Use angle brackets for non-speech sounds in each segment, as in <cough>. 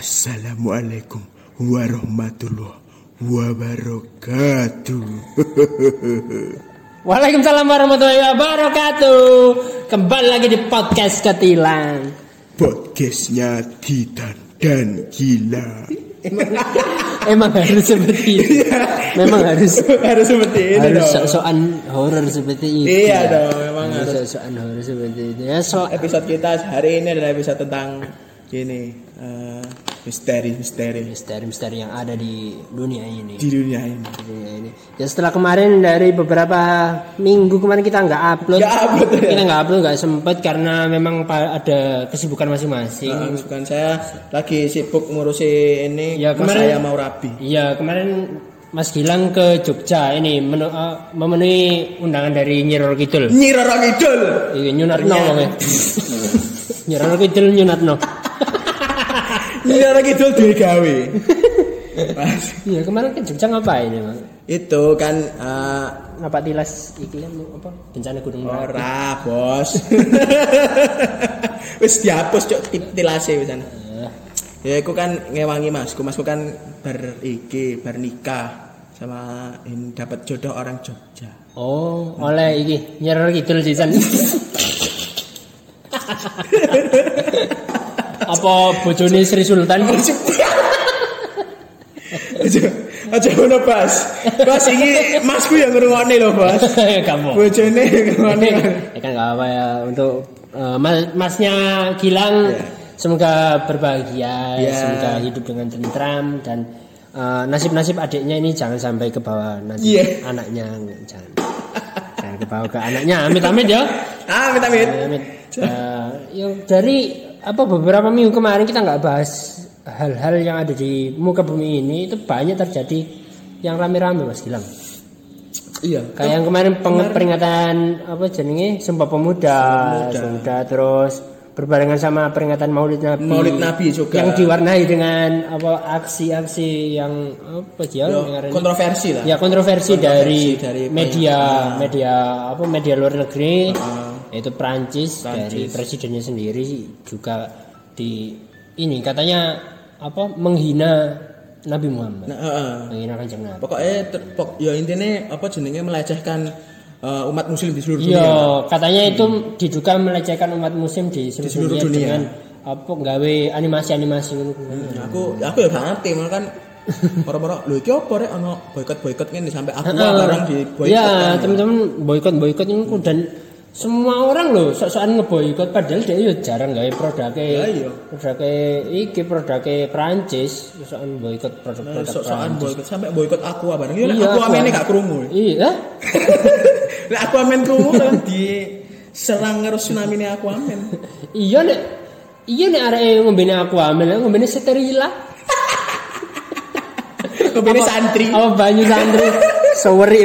Assalamualaikum warahmatullahi wabarakatuh. <laughs> Waalaikumsalam warahmatullahi wabarakatuh. Kembali lagi di podcast Ketilang. Podcastnya Titan dan Gila. <laughs> Emang harus seperti itu. Memang harus <laughs> harus seperti ini harus sok-sokan horor seperti itu. Iya ya. dong, memang harus. sok-sokan horor seperti itu. Ya so Episode kita hari ini adalah episode tentang gini eh, misteri misteri misteri-misteri yang ada di dunia ini. di dunia ini. Di dunia ini. Ya setelah kemarin dari beberapa minggu kemarin kita nggak upload. Nggak upload, ya? Kita nggak upload nggak sempet karena memang ada kesibukan masing-masing. Nah, bukan saya lagi sibuk ngurusi ini Ya, kemarin- saya mau rabi. Iya kemarin Mas Gilang ke Jogja ini menu- eh, memenuhi undangan dari Nyiroro Kidul. Nyiroro Kidul. Iya nyunatno wong. <laughs> Nyiroro Kidul nyunatno. Nyiroro Kidul digawe. Mas, Iya kemarin ke Jogja ngapain ya, Bang? itu kan eh, Ngapa tilas iki kan apa? Bencana gunung Merapi. ora, Bos. <laughs> Wis dihapus ti- tilase wisan. Eh, Ya iku kan ngewangi Masku. Masku kan ber iki ber nikah sama ini dapat jodoh orang Jogja. Oh, oleh iki Nyiroro Kidul sisan. <laughs> apa bojone Sri Sultan? Aja <laughs> aja ngono, Bas. Bas iki Masku yang ngrungokne lho, Bas. <laughs> Kamu. Bojone ngrungokne. ya kan nggak apa ya untuk eh, mas- masnya Gilang Iya. semoga berbahagia semoga hidup dengan tentram dan eh, nasib-nasib adiknya ini jangan sampai ke bawah nanti Iya. anaknya jangan jangan ke bawah ke anaknya amit amit ya amit amit. amit amit Eh, dari apa beberapa minggu kemarin kita nggak bahas hal-hal yang ada di muka bumi ini itu banyak terjadi yang rame-rame mas Gilang Iya. Kayak yang kemarin peng- peringatan apa jenenge Sumpah Pemuda, Pemuda terus berbarengan sama peringatan Maulid Nabi. Maulid Nabi juga. Yang diwarnai dengan apa aksi-aksi yang apa sih ya? Ngarani- kontroversi lah. Ya kontroversi, dari, dari media media apa media luar negeri Ah. Yaitu Prancis, dari presidennya sendiri juga di ini katanya apa menghina Nabi Muhammad. Nah, heeh. menghina kanjeng Nabi. Pokoknya ter, pok, ya intinya apa jenenge melecehkan eh, umat muslim di seluruh Iya, dunia. katanya itu diduga melecehkan umat muslim di seluruh, seluruh dunia, dunia. dengan apa gawe animasi-animasi ngono. Aku aku ya gak ngerti malah kan <laughs> Para-para, lho iki apa rek ana boikot-boikot ngene sampai aku barang di boikot. Iya, kan. teman-teman boikot-boikot itu dan semua orang loh sok-sokan ngeboikot padahal dia yo jarang gawe produknya Lah iya. produknya iki produknya Prancis sokan boikot produk-produk Sok-sokan Prancis. boikot sampai boikot aku barang. Ya Iya, aku amene gak krungu. Iya. Lah <laughs> aku amen krungu kan di serang terus tsunami ini aku amen. <laughs> Iya nek iya nek arek ngombene aku amel ngombene sterila. Kebene <laughs> santri. Oh banyu santri seweri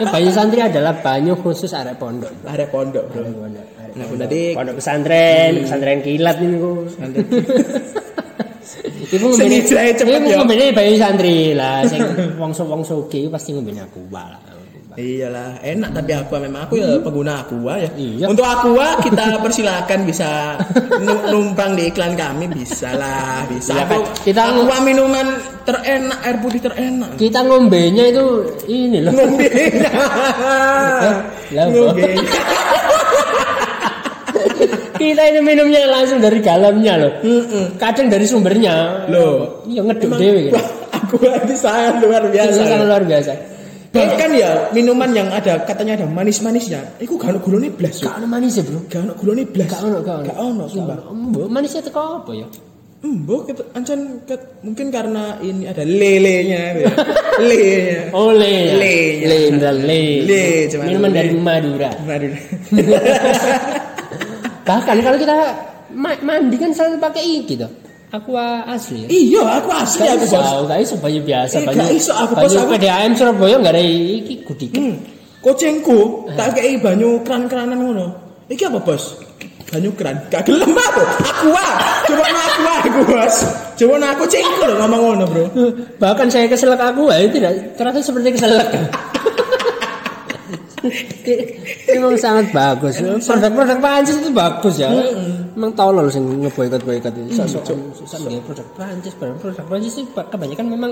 ya. Banyu santri adalah banyu khusus arek pondok. Ada pondok, Bro. Arek pondok. arek Nah, pondok. tadi Pondok pesantren, pesantren kilat ini kok. Iku hijrahe cepet iku ya. ngombene banyu santri lah sing <laughs> wong wong sugih pasti ngombene aku lah. Iyalah, enak tapi aqua memang aku ya pengguna aqua ya. Iya. Untuk aqua kita persilakan bisa nu- numpang di iklan kami bisa lah, bisa. Iya, Aku? Kita- aqua minuman terenak, air putih terenak. Kita ngombenya itu ini loh. Ngombe. Lah, Ngombe. Kita ini minumnya langsung dari galamnya loh. Kadang dari sumbernya. Loh. Iya ngeduk dewe ini <laughs> sangat luar biasa. Luar biasa. Ini kan ya minuman yang ada katanya ada manis-manisnya. Iku gak ono gulone blas. Gak ono manis ya, Bro. Gak ono gulone blas. Gak ono, gak ono. Gak ono, sumpah. Mbok manisnya teko apa ya? Mbok ket- mungkin karena ini ada lelenya ya. <laughs> Lelenya. Oh, le. Le, ya. Le, le. Minuman dari Madura. Waduh. <laughs> Bahkan kalau kita ma- mandi kan selalu pakai iki toh. Aqua asli. ya. iya, aku asli aku bos. gak iso banyu biasa, Eh, banyu. iso, aku, bos, aku- PDAM Surabaya gak ada iki gudikan. Hmm. Kucingku tak kei banyu kran-kranan ngono. Iki apa, Bos? Banyu kran. Gak gelem aku. Aqua. Coba na aqua aku, Bos. Coba aku cingku lho ngomong ngono, Bro. Bahkan saya keselak aku, ya, tidak terasa seperti keselak. Emang sangat bagus. Produk-produk Prancis itu bagus ya. Emang tolol sing ngeboikot-boikot itu. Sok-sok sok produk Prancis, barang produk Prancis itu kebanyakan memang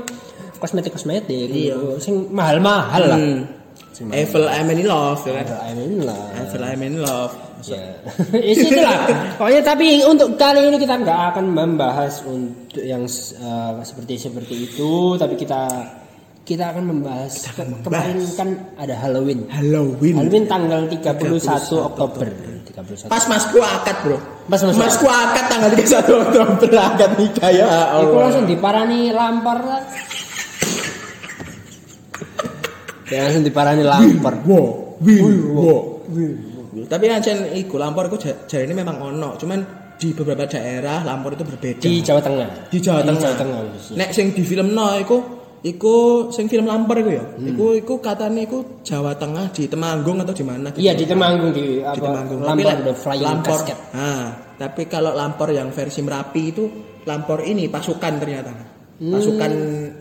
kosmetik-kosmetik gitu. Sing mahal-mahal lah. Hmm. Eiffel I'm in love ya kan. I mean lah. Eiffel I'm in love. Ya. <laughs> Itulah. Pokoknya tapi untuk kali ini kita nggak akan membahas untuk yang eh, seperti seperti itu, tapi kita kita akan membahas ke- kemarin kan ada Halloween. Halloween. Halloween tanggal 31 Oktober. 31. Pas masku akad, Bro. Pas masku masku akad tanggal 31 Oktober akad nikah ya Iku Allah. langsung diparani lampar lah. Ya, langsung diparani lampar. Wow, wih, wow. Tapi ancen iku lampor iku ja- jare ini memang ono, cuman di beberapa daerah lampor itu berbeda. Di Jawa Tengah. di Jawa Tengah. Jawa Tengah. Nek sing di film no iku iku sing film lampor iku ya. Iku iku katanya iku Jawa Tengah di Temanggung atau di mana gitu. Iya di Temanggung di apa? Di Temanggung. Tapi Lampar lek the Flying lampor, Casket. Nah, tapi kalau lampor yang versi Merapi itu lampor ini pasukan ternyata. Pasukan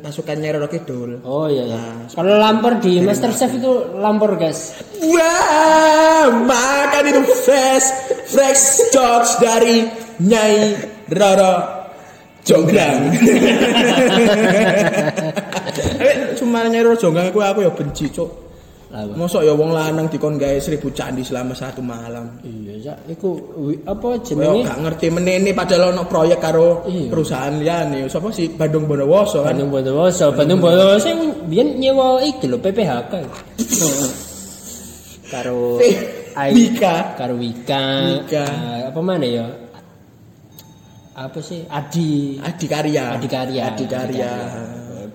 pasukan Nyai Roro Kidul. Oh iya iya. Nah, Kalau lampor di Master Chef itu lampor guys. Wah, makan itu fresh, fresh jokes dari Nyai Roro Jonggrang. <laughs> Eh, Cuma Roro Jonggrang aku aku ya benci, Cuk. Bang. Mosok ya wong lanang dikon gawe seribu candi selama satu malam. Iya, ya, iku apa jenenge? gak ngerti menene padahal ono proyek karo Iya. perusahaan liyane. Sapa sih Bandung Bondowoso kan? Bandung Bondowoso, Bandung Bondowoso yang biyen nyewa iki lho PPHK. <laughs> karo Eh, Ai- Wika. karo Wika, Wika. eh, apa mana ya? Apa sih? Adi Adi Karya. Adi Karya. Adi Karya.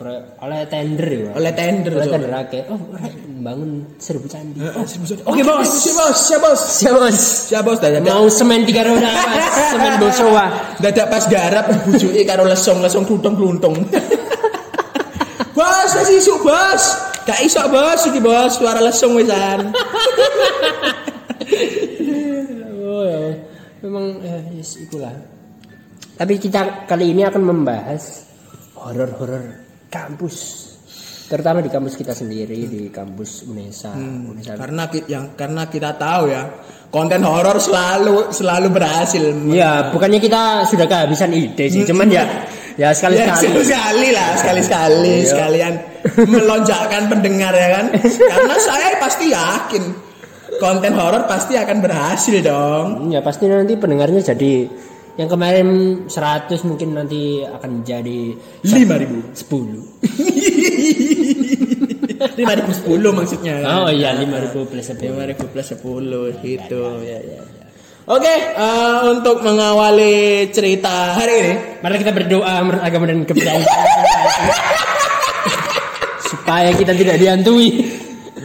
Eh, Oleh tender ya. Oleh tender. Oleh tender akeh. Oh, rek bangun seribu candi. Heeh, seribu candi. Oke, Bos. Siap, Bos. Siap, Bos. Siap bos. Siap, Bos. Dadak Mau semen tiga roda, Mas. semen bosowa. dadak pas garap bujuke karo lesong-lesong bluntung-bluntung. <laughs> bos, wis isuk, Bos. Gak iso, Bos, iki, Bos. Suara lesong wisan. <laughs> Oh ya, memang eh, yes, itulah. Tapi kita kali ini akan membahas horor-horor kampus, terutama di kampus kita sendiri di kampus Unesa. Unesa. karena ki- yang karena kita tahu ya, konten horor selalu selalu berhasil. Ya, bukannya kita sudah kehabisan ide sih, cuman ya ya sekali <laughs> Ya, sekali. <laughs> sekali lah, <laughs> sekali-sekali Iya. sekalian melonjakkan pendengar ya kan. Karena saya pasti yakin konten horor pasti akan berhasil dong. Ya pasti nanti pendengarnya jadi yang kemarin 100 mungkin nanti akan jadi 5000. 10. 5010 maksudnya. Oh iya 5000 plus 10. 5000 plus 10 gitu. Ya, ya, ya. Oke, eh, untuk mengawali cerita hari ini, Mari kita berdoa menurut agama dan kepercayaan <laughs> supaya kita tidak dihantui.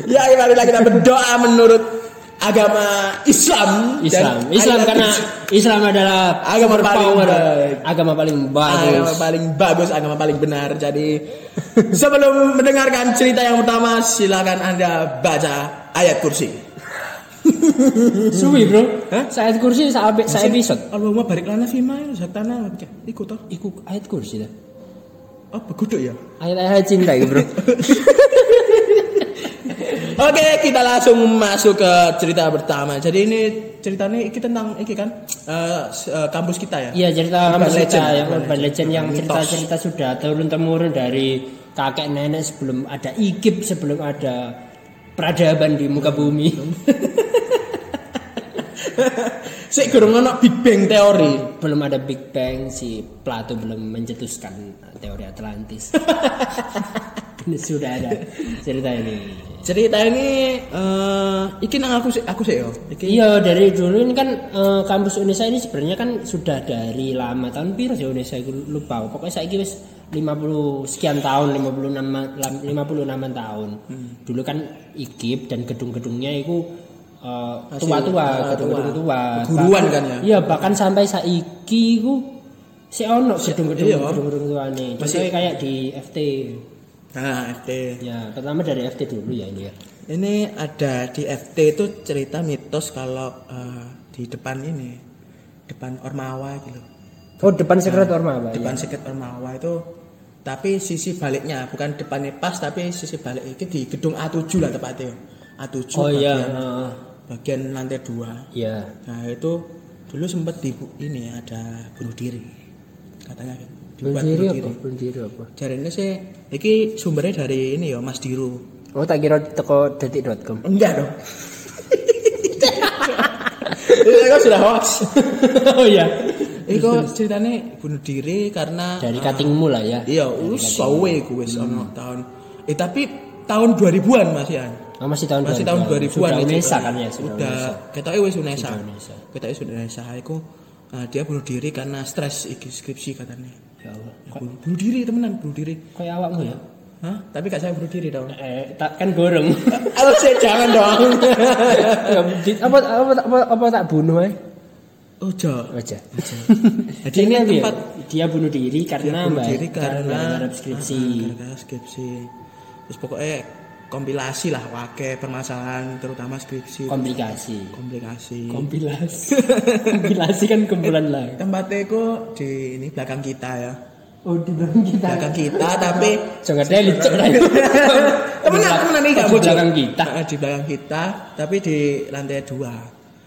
ya marilah kita berdoa menurut agama Islam. Islam, Dan Islam ayat karena Islam adalah Agama paling baik. agama paling agama bagus. paling bagus, agama paling benar. Jadi <laughs> sebelum mendengarkan cerita yang pertama, silakan anda baca ayat kursi. <laughs> Suwi bro, Hah? saya kursi saya saya episode. Allahumma barik lana fima zakatana ikut toh. Iku ayat kursi dah. Oh, beguduk ya. Ayat-ayat cinta gitu bro. <laughs> Oke, kita langsung masuk ke cerita pertama. Jadi ini ceritanya iki tentang iki kan eh, kampus kita ya. Iya cerita kampus kita legend, yang urban urban legend yang cerita-cerita sudah turun temurun dari kakek nenek sebelum ada ikip sebelum ada peradaban di muka bumi. <laughs> Sik gurung ono Big Bang teori. belum ada Big Bang si Plato belum mencetuskan teori Atlantis. <laughs> Sudah ada cerita ini. Cerita ini eh iki nang aku aku sih yo. Iki Iya dari dulu ini kan eh, kampus Unesa ini sebenarnya kan sudah dari lama tahun piro sih Unesa aku lupa. Pokoknya saya wis 50 sekian tahun 56 ma- lam- 56 tahun. Dulu kan IKIP dan gedung-gedungnya itu eh, Masih tua-tua, gedung-gedung tua. Guruan kan ya? Iya, bahkan sampai saiki ku si ono gedung-gedung iya. gedung-gedung tuane. Masih- Contohnya kayak di FT. Nah, FT. Ya, pertama dari FT dulu ya ini ya. Ini ada di FT itu cerita mitos kalau eh, di depan ini depan Ormawa gitu. Oh, depan sekret Orma, Pak. Depan seket Ormawa itu tapi sisi baliknya bukan depannya pas tapi sisi balik itu di gedung A7 lah tepatnya. A7 Oh iya, bagian, heeh. bagian lantai dua. Iya. Nah itu dulu sempat di ini ada bunuh diri katanya kan. Bunuh apa? Diri apa? Jarene sih, iki sumbernya dari ini ya Mas Diru. Oh tak kira teko detik.com. Enggak dong. <laughs> Itu kan sudah hoax. <laughs> oh iya. Iku ceritanya bunuh diri karena Dari ah, cuttingmu lah ya. Iya, wis sawe ku wis ono tahun. Eh tapi tahun 2000-an Mas Ian. Oh, masih tahun Masih tahun 2000-an. Sudah Unesa kan ya, sudah. Udah, ketoke wis Unesa. Sudah Unesa. Ketoke wis Unesa iku ah, dia bunuh diri karena stres iki skripsi katanya. Ya Allah. Ya, bunuh, bunuh diri temenan, bunuh diri. Kayak awakmu ya? Hah? Tapi gak saya bunuh diri dong. Eh, tak kan goreng. <laughs> Aduh, saya jangan dong. <laughs> Ya, apa, apa, apa, apa tak bunuh eh? Ojo. Aja. <laughs> Jadi ini Jadi tempat dia bunuh diri karena bunuh mbak- diri karena garap skripsi. Ah, gara-gara skripsi. Terus pokoknya kompilasi lah wake permasalahan terutama skripsi. Komplikasi. komplikasi. Kompilasi. <laughs> Kompilasi kan kumpulan lah. Tempatnya itu di ini belakang kita ya. Oh di belakang kita. Belakang kita tapi Jangan ada licik lah. temenan temenan nih gak Di bocor. belakang kita. Ah, di belakang kita tapi di lantai dua.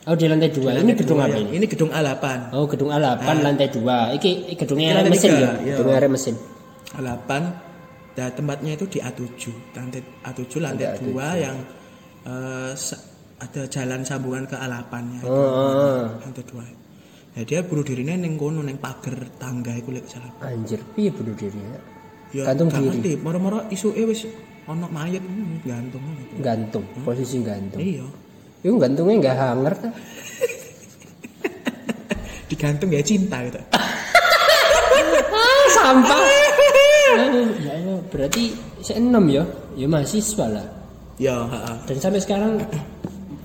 Oh di lantai dua. Ini Lantai gedung apa yang- ini? Ini gedung A8. Oh gedung A8 lantai dua. Gedungnya Ini arek lantai mesin tiga, ya. iya. Gedungnya mesin. A8 dan tempatnya itu di A7 lantai A7 lantai Lantai 2 yang eh, sa- ada jalan sambungan ke A8 nya Oh, oh, lantai 2 ya dia bunuh dirinya neng kono neng pagar tangga itu lek salah oh. Anjir, piye bunuh diri ya? ya Gantung diri. moro-moro isu eh wis ono mayat hmm, gantung gitu. Gantung, posisi gantung. iya Itu gantungnya nggak hanger kan? <laughs> digantung ya cinta gitu <laughs> Ah, sampah. <laughs> Berarti saya enam ya, ya mahasiswa lah. ya ha-ha. Dan sampai sekarang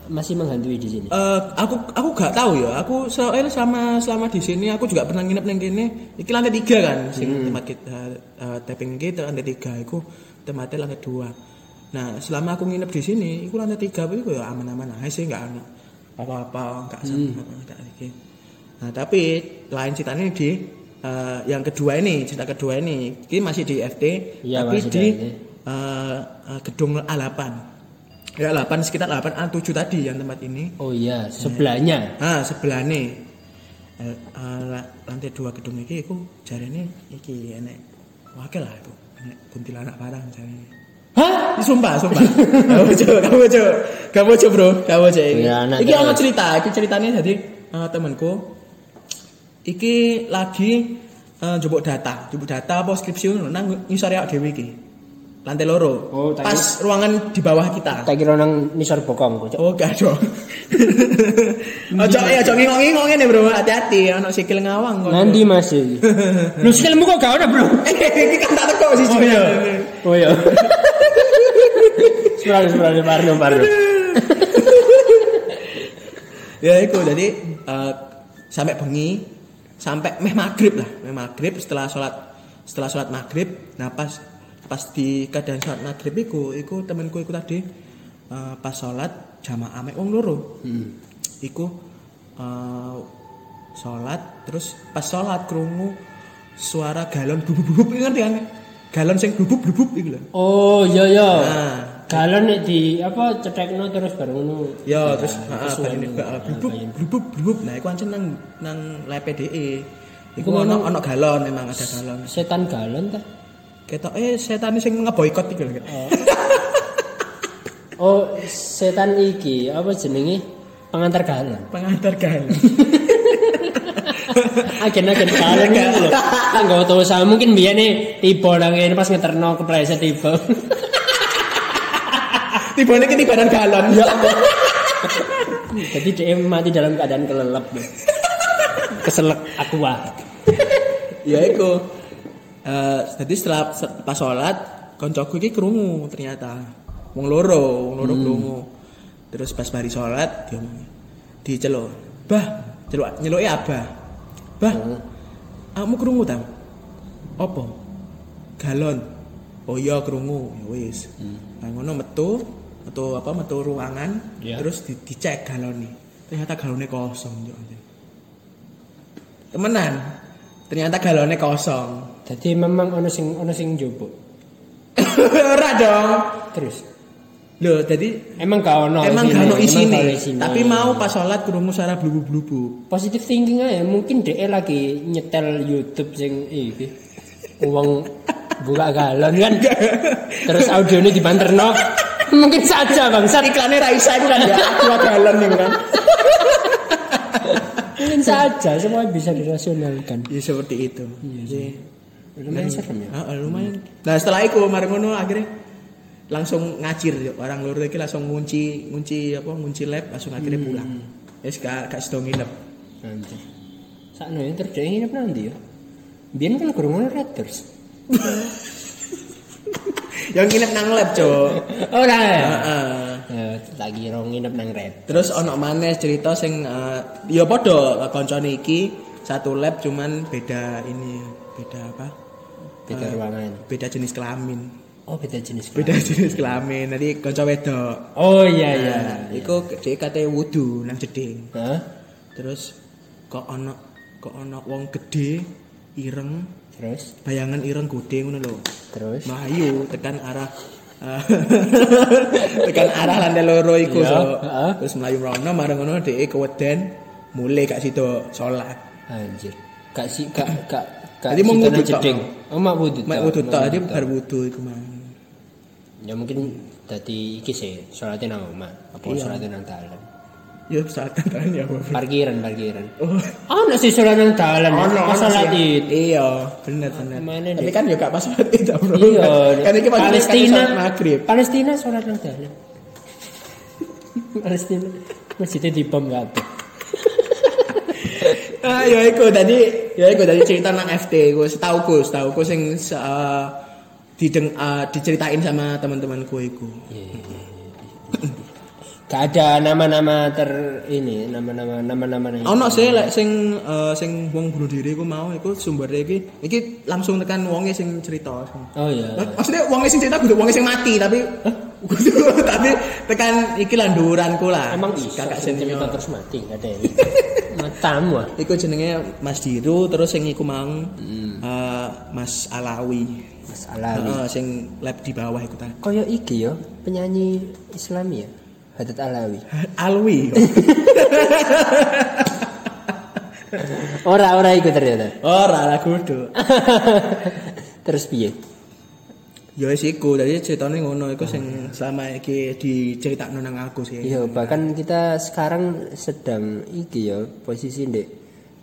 masih menghantui di sini. Eh, aku aku gak tahu ya. Aku soalnya selama selama di sini aku juga pernah nginep neng kene. Iki lantai tiga kan, sing tempat kita eh, tapping kita lantai tiga. Aku tempatnya lantai dua. Nah selama aku nginep di sini, aku lantai tiga itu ya aman-aman aja sih nggak ada apa-apa, nggak sama, nggak iki. Nah tapi lain ceritanya di eh, yang kedua ini, cerita kedua ini, ini masih di FT, Iya, tapi masih di di FT. eh, eh, gedung A8. Ya 8 sekitar 8 A7 tadi yang tempat ini. Oh iya, sebelahnya. Ah, sebelah nih. Eh, eh, la- lantai dua gedung iki iku jarene iki enek wakil lah itu. Enek kuntilanak jarene. Hah? Ini sumpah, sumpah. Kamu coba, kamu coba. Kamu coba, Bro. Kamu coba Iki ono terus. cerita, iki ceritanya jadi eh, temanku iki lagi eh, jupuk data, jupuk data apa skripsi ngono nang ngisore awake dhewe iki. Lantai loro. Oh, Pas ruangan di bawah kita. Tak kira nang nisor bokong kok. Cok. Oh, gak dong. Ojo ya, ojo ngingong-ngingong ini bro, hati-hati, ono sikil ngawang kok. Nanti masih. Lu <laughs> sikilmu kok gak ada, Bro? <laughs> Iki kan tak teko sih Oh iya. Oh iya. <laughs> Sebenarnya sebenarnya parno parno. Ya itu jadi eh, sampai bengi, sampai meh maghrib lah, meh maghrib setelah sholat setelah sholat maghrib, nah pas pas di keadaan sholat maghrib iku, iku temanku iku tadi eh, pas sholat jamaah mek wong loro. Iku eh, sholat terus pas sholat krungu suara galon bubuk-bubuk ngerti kan? Galon sing bubuk-bubuk iku lho. Oh iya iya. Nah, Galon di apa cetekno terus baru ngono. Ya, Nah, terus heeh bari itu. nek Nah, blubuk blubuk. Nah, iku ancen nang nang LPDE. Iku Iku ono ono galon memang ada galon. Setan galon ta? Ketoke setan sing ngeboikot iki lho. Oh, setan iki apa jenenge? Pengantar galon. Pengantar galon. <laughs> Agen-agen galon gitu lho. Kan gak tau mungkin biyen tiba nang ngene pas ngeterno kepleset tiba. Tibane ke tibanan galon. Ya Allah. Jadi dia mati dalam keadaan kelelep. Keselak aqua. ya iku. Eh, jadi setelah se- pas sholat koncoku iki krungu ternyata. Wong loro, wong loro krungu. Terus pas bari sholat dia ngomong, diceluk. Bah, celuk nyeluki abah. Bah, kamu krungu ta? Apa? Galon. Oh iya krungu, ya wis. Nah ngono metu, metu apa metu ruangan, Iya. terus di, dicek galonnya. Ternyata galonnya kosong. Temenan. Ternyata galonnya kosong. Jadi memang ono sing ono sing njupuk. <coughs> Ora dong. Terus Loh, jadi Emang gak ono emang gak ono emang isine. gak ono isine. Tapi mau pas sholat krungu suara blubu-blubu. positive thinking aja mungkin DE lagi nyetel YouTube sing iki uang buka galon kan <laughs> terus audionya dibanterno <laughs> mungkin saja bangsat Iklannya Raisa itu kan ya, dua galon nih kan. mungkin saja semua bisa dirasionalkan Ya seperti itu. Iya lumayan serem ya Ah, lumayan. Nah, setelah itu mari ngono akhirnya langsung ngacir yo. orang loro iki langsung ngunci ngunci apa ngunci lab langsung akhirnya pulang. Wis gak gak sedo nginep. nanti sakno yang terjadi nginep nanti ya biar kan kurang Raiders <laughs> Yang nginep nang lab, Cok. oh nah Heeh. Eh, lagi rong nginep nang Raiders Terus ono maneh cerita sing eh, ya padha koncone iki satu lab cuman beda ini beda apa? beda ruangan Beda jenis kelamin. oh beda jenis Beda jenis kelamin. Nanti kanca wedok. oh iya iya Nah, iku dhek kate wudu nang jeding. Hah? Terus kok ono kok ono wong gede ireng terus bayangan ireng gede ngono lho. terus Melayu tekan arah eh, <laughs> tekan arah lantai loro iku Iya, so. heeh. Terus melayu rono marang ngono dhek keweden mulai gak sido salat. Anjir. Gak sih gak gak gak Tadi mau tok. jeding. Oh mak wudu Mak tok dia tok. bar wudu iku mang. Ya mungkin dadi iki sih salate nang omah apa Iya. salate nang dalan. Ya salat kan ya apa. Parkiran parkiran. Oh. Ono sih salat nang dalan. Ono Pas salat id. Iya, bener bener. Mana Tapi kan ya gak pas salat itu, Bro. Iya. kan iki Palestina salat maghrib. Palestina salat nang dalan. Palestina masjidnya dibom kabeh. Ah, ya iku tadi, ya iku tadi cerita nang FT iku setauku, setauku sing uh, dideng uh, diceritain sama teman-temanku iku. Gak ada nama-nama ter ini nama-nama nama-nama ini. Ono sih lek sing uh, sing wong bunuh diri iku mau iku sumbernya iki iki langsung tekan wonge sing cerita. Oh iya. Maksudnya wonge sing cerita kudu wonge sing mati tapi <laughs> tapi tekan iki landuranku lah. Emang bisa kakak sing cerita terus mati gak ada ini. <laughs> Matamu ah. Iku jenenge Mas Diru terus sing iku mang uh, Mas Alawi. Mas Alawi. Heeh, sing lab di bawah iku ta. Koyo iki yo, penyanyi Islami ya. Hadat Alawi. Alwi. <laughs> Ora ora iku ternyata. Ora lah kudu. <laughs> Terus piye? Ya wis iku, dadi ceritane ngono iku sing selama iki diceritakno nang aku sih. Iya, bahkan kita sekarang sedang iki ya posisi ndek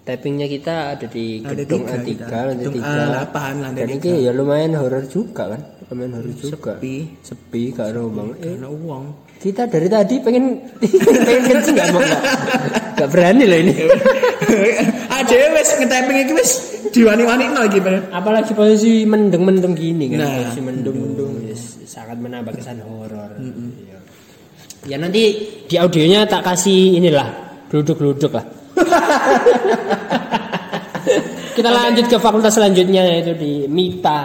tappingnya kita ada di gedung tiga A3, kita. lantai Gedung 3. A8, lantai Dan tiga. iki ya lumayan horor juga kan. Lumayan horor juga. Sepi. Sepi gak ada bang. Eh, uang. Kita dari tadi pengen <laughs> pengen kencing gak mau gak, gak berani loh ini. <laughs> Aja wis ngetaping iki wis diwani-wani iki bener. Apalagi posisi mendung-mendung gini kan. Nah, posisi mendung-mendung yes, sangat menambah kesan horor. Iya. Ya nanti di audionya tak kasih inilah duduk-duduk lah. <laughs> Kita lanjut ke fakultas selanjutnya yaitu di MIPA.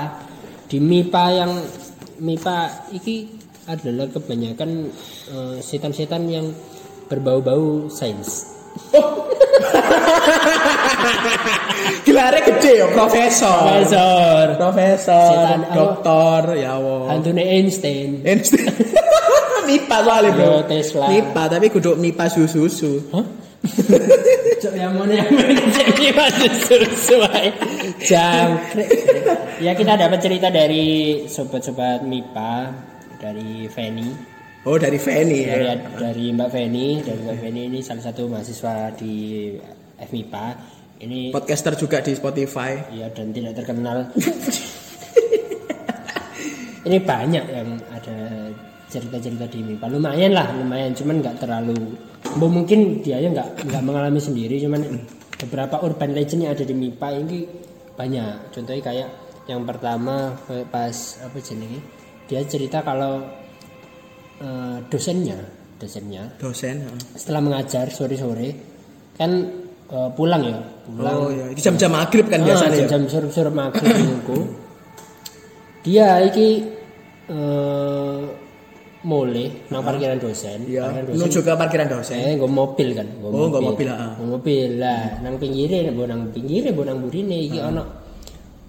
Di MIPA yang MIPA iki adalah kebanyakan eh, setan-setan yang berbau-bau sains. <laughs> Gelarnya gede ya, profesor. Profesor. Profesor, Setan doktor, ya Allah. Antune Einstein. Einstein. <laughs> MIPA soalnya bro. Yo, Tesla. MIPA tapi kudu MIPA susu. Hah? Cok yang mana yang jadi sesuai jangkrik. Ya kita dapat cerita dari sobat-sobat MIPA dari Feni. Oh dari Feni dari, ya. dari Mbak Feni. Dari Mbak Feni ini salah satu mahasiswa di FMIPA ini Podcaster juga di Spotify. ya dan tidak terkenal. <laughs> Ini banyak yang ada cerita-cerita di MIPA lumayan lah lumayan. Cuman nggak terlalu mungkin dia ya nggak nggak mengalami sendiri. Cuman beberapa urban legend yang ada di MIPA ini banyak. Contohnya kayak yang pertama pas apa jenenge dia cerita kalau eh, dosennya dosennya Dosen. heeh. setelah mengajar sore-sore kan eh, pulang ya pulang Oh iya, di jam-jam maghrib kan Ah, biasanya. ya? jam-jam surup-surup maghrib niku. Dia iki eh mulai nang parkiran dosen, Iya, parkiran dosen. menuju ke parkiran dosen. Eh, nggo mobil kan, nggo Oh, mobil, ah. Nggo mobil lah, nang pinggire, mbok nang pinggire, mbok nang burine iki Ah. ana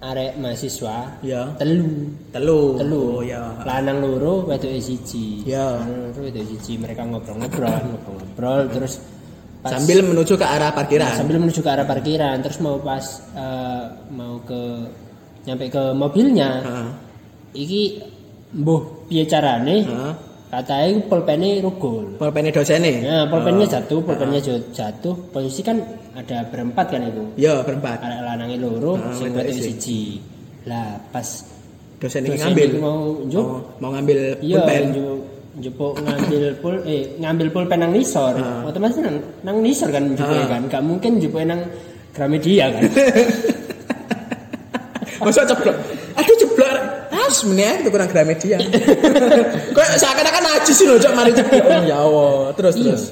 arek mahasiswa Ya. telu Telu. telu Oh ya. lanang loro wedoke siji Ya. lanang loro wedoke siji mereka ngobrol-ngobrol ngobrol-ngobrol terus pas- Sambil menuju ke arah parkiran. sambil menuju ke arah parkiran terus mau pas eh, mau ke nyampe ke mobilnya Heeh. iki mbuh piye carane Heeh. katanya pulpennya rugul Pulpennya dosennya. Nah, pulpennya Oh. jatuh, pulpennya jo- jatuh. Posisi kan ada berempat kan itu. Ya, berempat. Ada lanangi loro, Ah, sing wedok wedok siji. Lah, pas Dosen ini dosen ngambil. ini mau njuk, Oh, mau ngambil iya pulpen. ngambil pul eh ngambil pulpen nang nisor. Ah. Otomatis nang nang nisor kan njupuk Ah. kan. Gak mungkin njupuk nang Gramedia kan. <laughs> Masa ceplok? Aduh ceplok. Ah, sebenarnya itu kurang Gramedia. <laughs> Kayak seakan-akan najis sih loh, Cok, mari ceplok. Oh, ya Allah. Terus Iya. terus.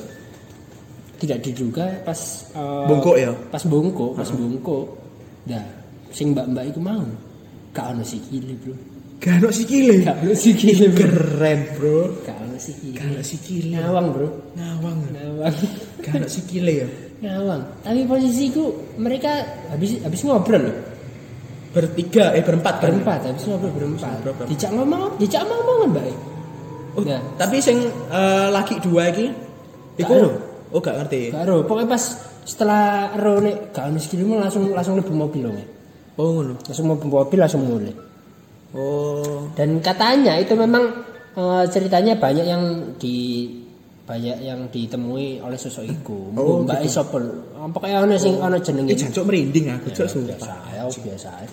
Tidak diduga pas eh, Bungkuk ya? Pas bungkuk, pas bungkuk. Dah, sing mbak-mbak iku mau. Gak ono sikile, Bro. Gak ada sikile. Gak ono sikile, Bro. Keren, Bro. Gak ono sikile. Gak ada sikile. Ngawang, Bro. Ngawang. Ngawang. Gak ada sikile ya. Ngawang. Tapi posisiku mereka habis habis ngobrol loh. Bertiga, eh berempat, Berempat, habis ngobrol berempat. Dijak ngomong, dijak ngomongan, Mbak. Oh, Nah, tapi sing eh, laki dua iki iku. Oh gak ngerti. karo pokoknya pas setelah ero nek gak ono langsung langsung lebu mobil loh. Oh ngono. Langsung lebu mobil langsung mulai. Oh. Dan katanya itu memang eh, ceritanya banyak yang di banyak yang ditemui oleh sosok iku. Oh, Mbak Isopel. Pokoknya ono sing ono Ini jenenge. jancuk merinding aku, Cok, biasa sumpah. biasa ae.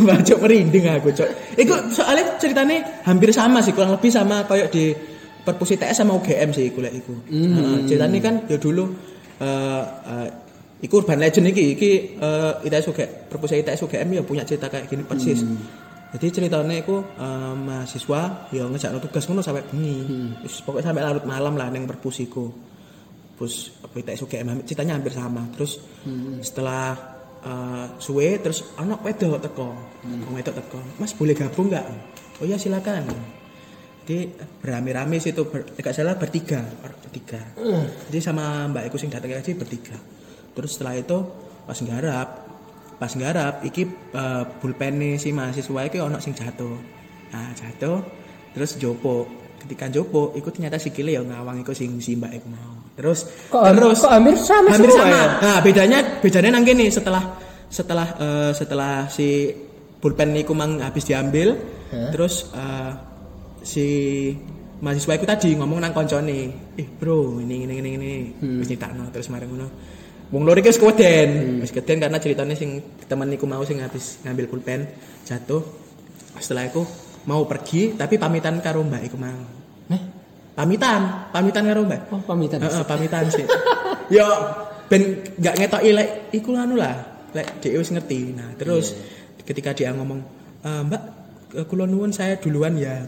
Bacok <laughs> merinding aku, Cok. Iku soalnya ceritanya hampir sama sih, kurang lebih sama kayak di Perpus ITS sama UGM sih kuliah iku. Heeh, ceritanya kan ya dulu eh eh, iku urban legend iki, iki eh, ITS UGM, Perpus ITS UGM ya punya cerita kayak gini persis. Jadi ceritanya iku eh, mahasiswa ya ngejakno tugas ngono sampai bengi. Wis pokoknya sampai larut malam lah ning perpus iku. Terus ITS UGM ceritanya hampir sama. Terus setelah eh, suwe terus anak wedok teko. Wong wedok teko. Mas boleh gabung nggak? Oh ya silakan. Jadi berame-rame sih itu ber, tidak salah bertiga, orang bertiga. Jadi sama Mbak Iku sing datang aja bertiga. Terus setelah itu pas nggarap, pas nggarap iki uh, pulpen si mahasiswa iki ono sing jatuh. Nah, jatuh terus jopo. Ketika jopo, ikut ternyata sikile ya ngawang iku sing si Mbak Iku mau. Terus Kok terus kok hampir sama hampir sama. ya? Nah, bedanya bedanya nang kene setelah setelah eh, setelah si pulpen iku mang habis diambil, terus eh, si mahasiswa iku tadi ngomong nang koncone, "Eh, Bro, ini ini ini ini." Wis nyitakno terus mari ngono. Wong loro iki wis keweden. Wis karena ceritanya sing temen iku mau sing habis ngambil pulpen jatuh. Setelah itu mau pergi tapi pamitan karo Mbak iku. Hah? Pamitan, pamitan karo Mbak. Oh, pamitan. Heeh, pamitan sih. <laughs> Yo ben nggak ngetoki lek iku anu lah, lek dia wis ngerti. Nah, terus ketika dia ngomong, "E, "Mbak, kula nuwun saya duluan ya."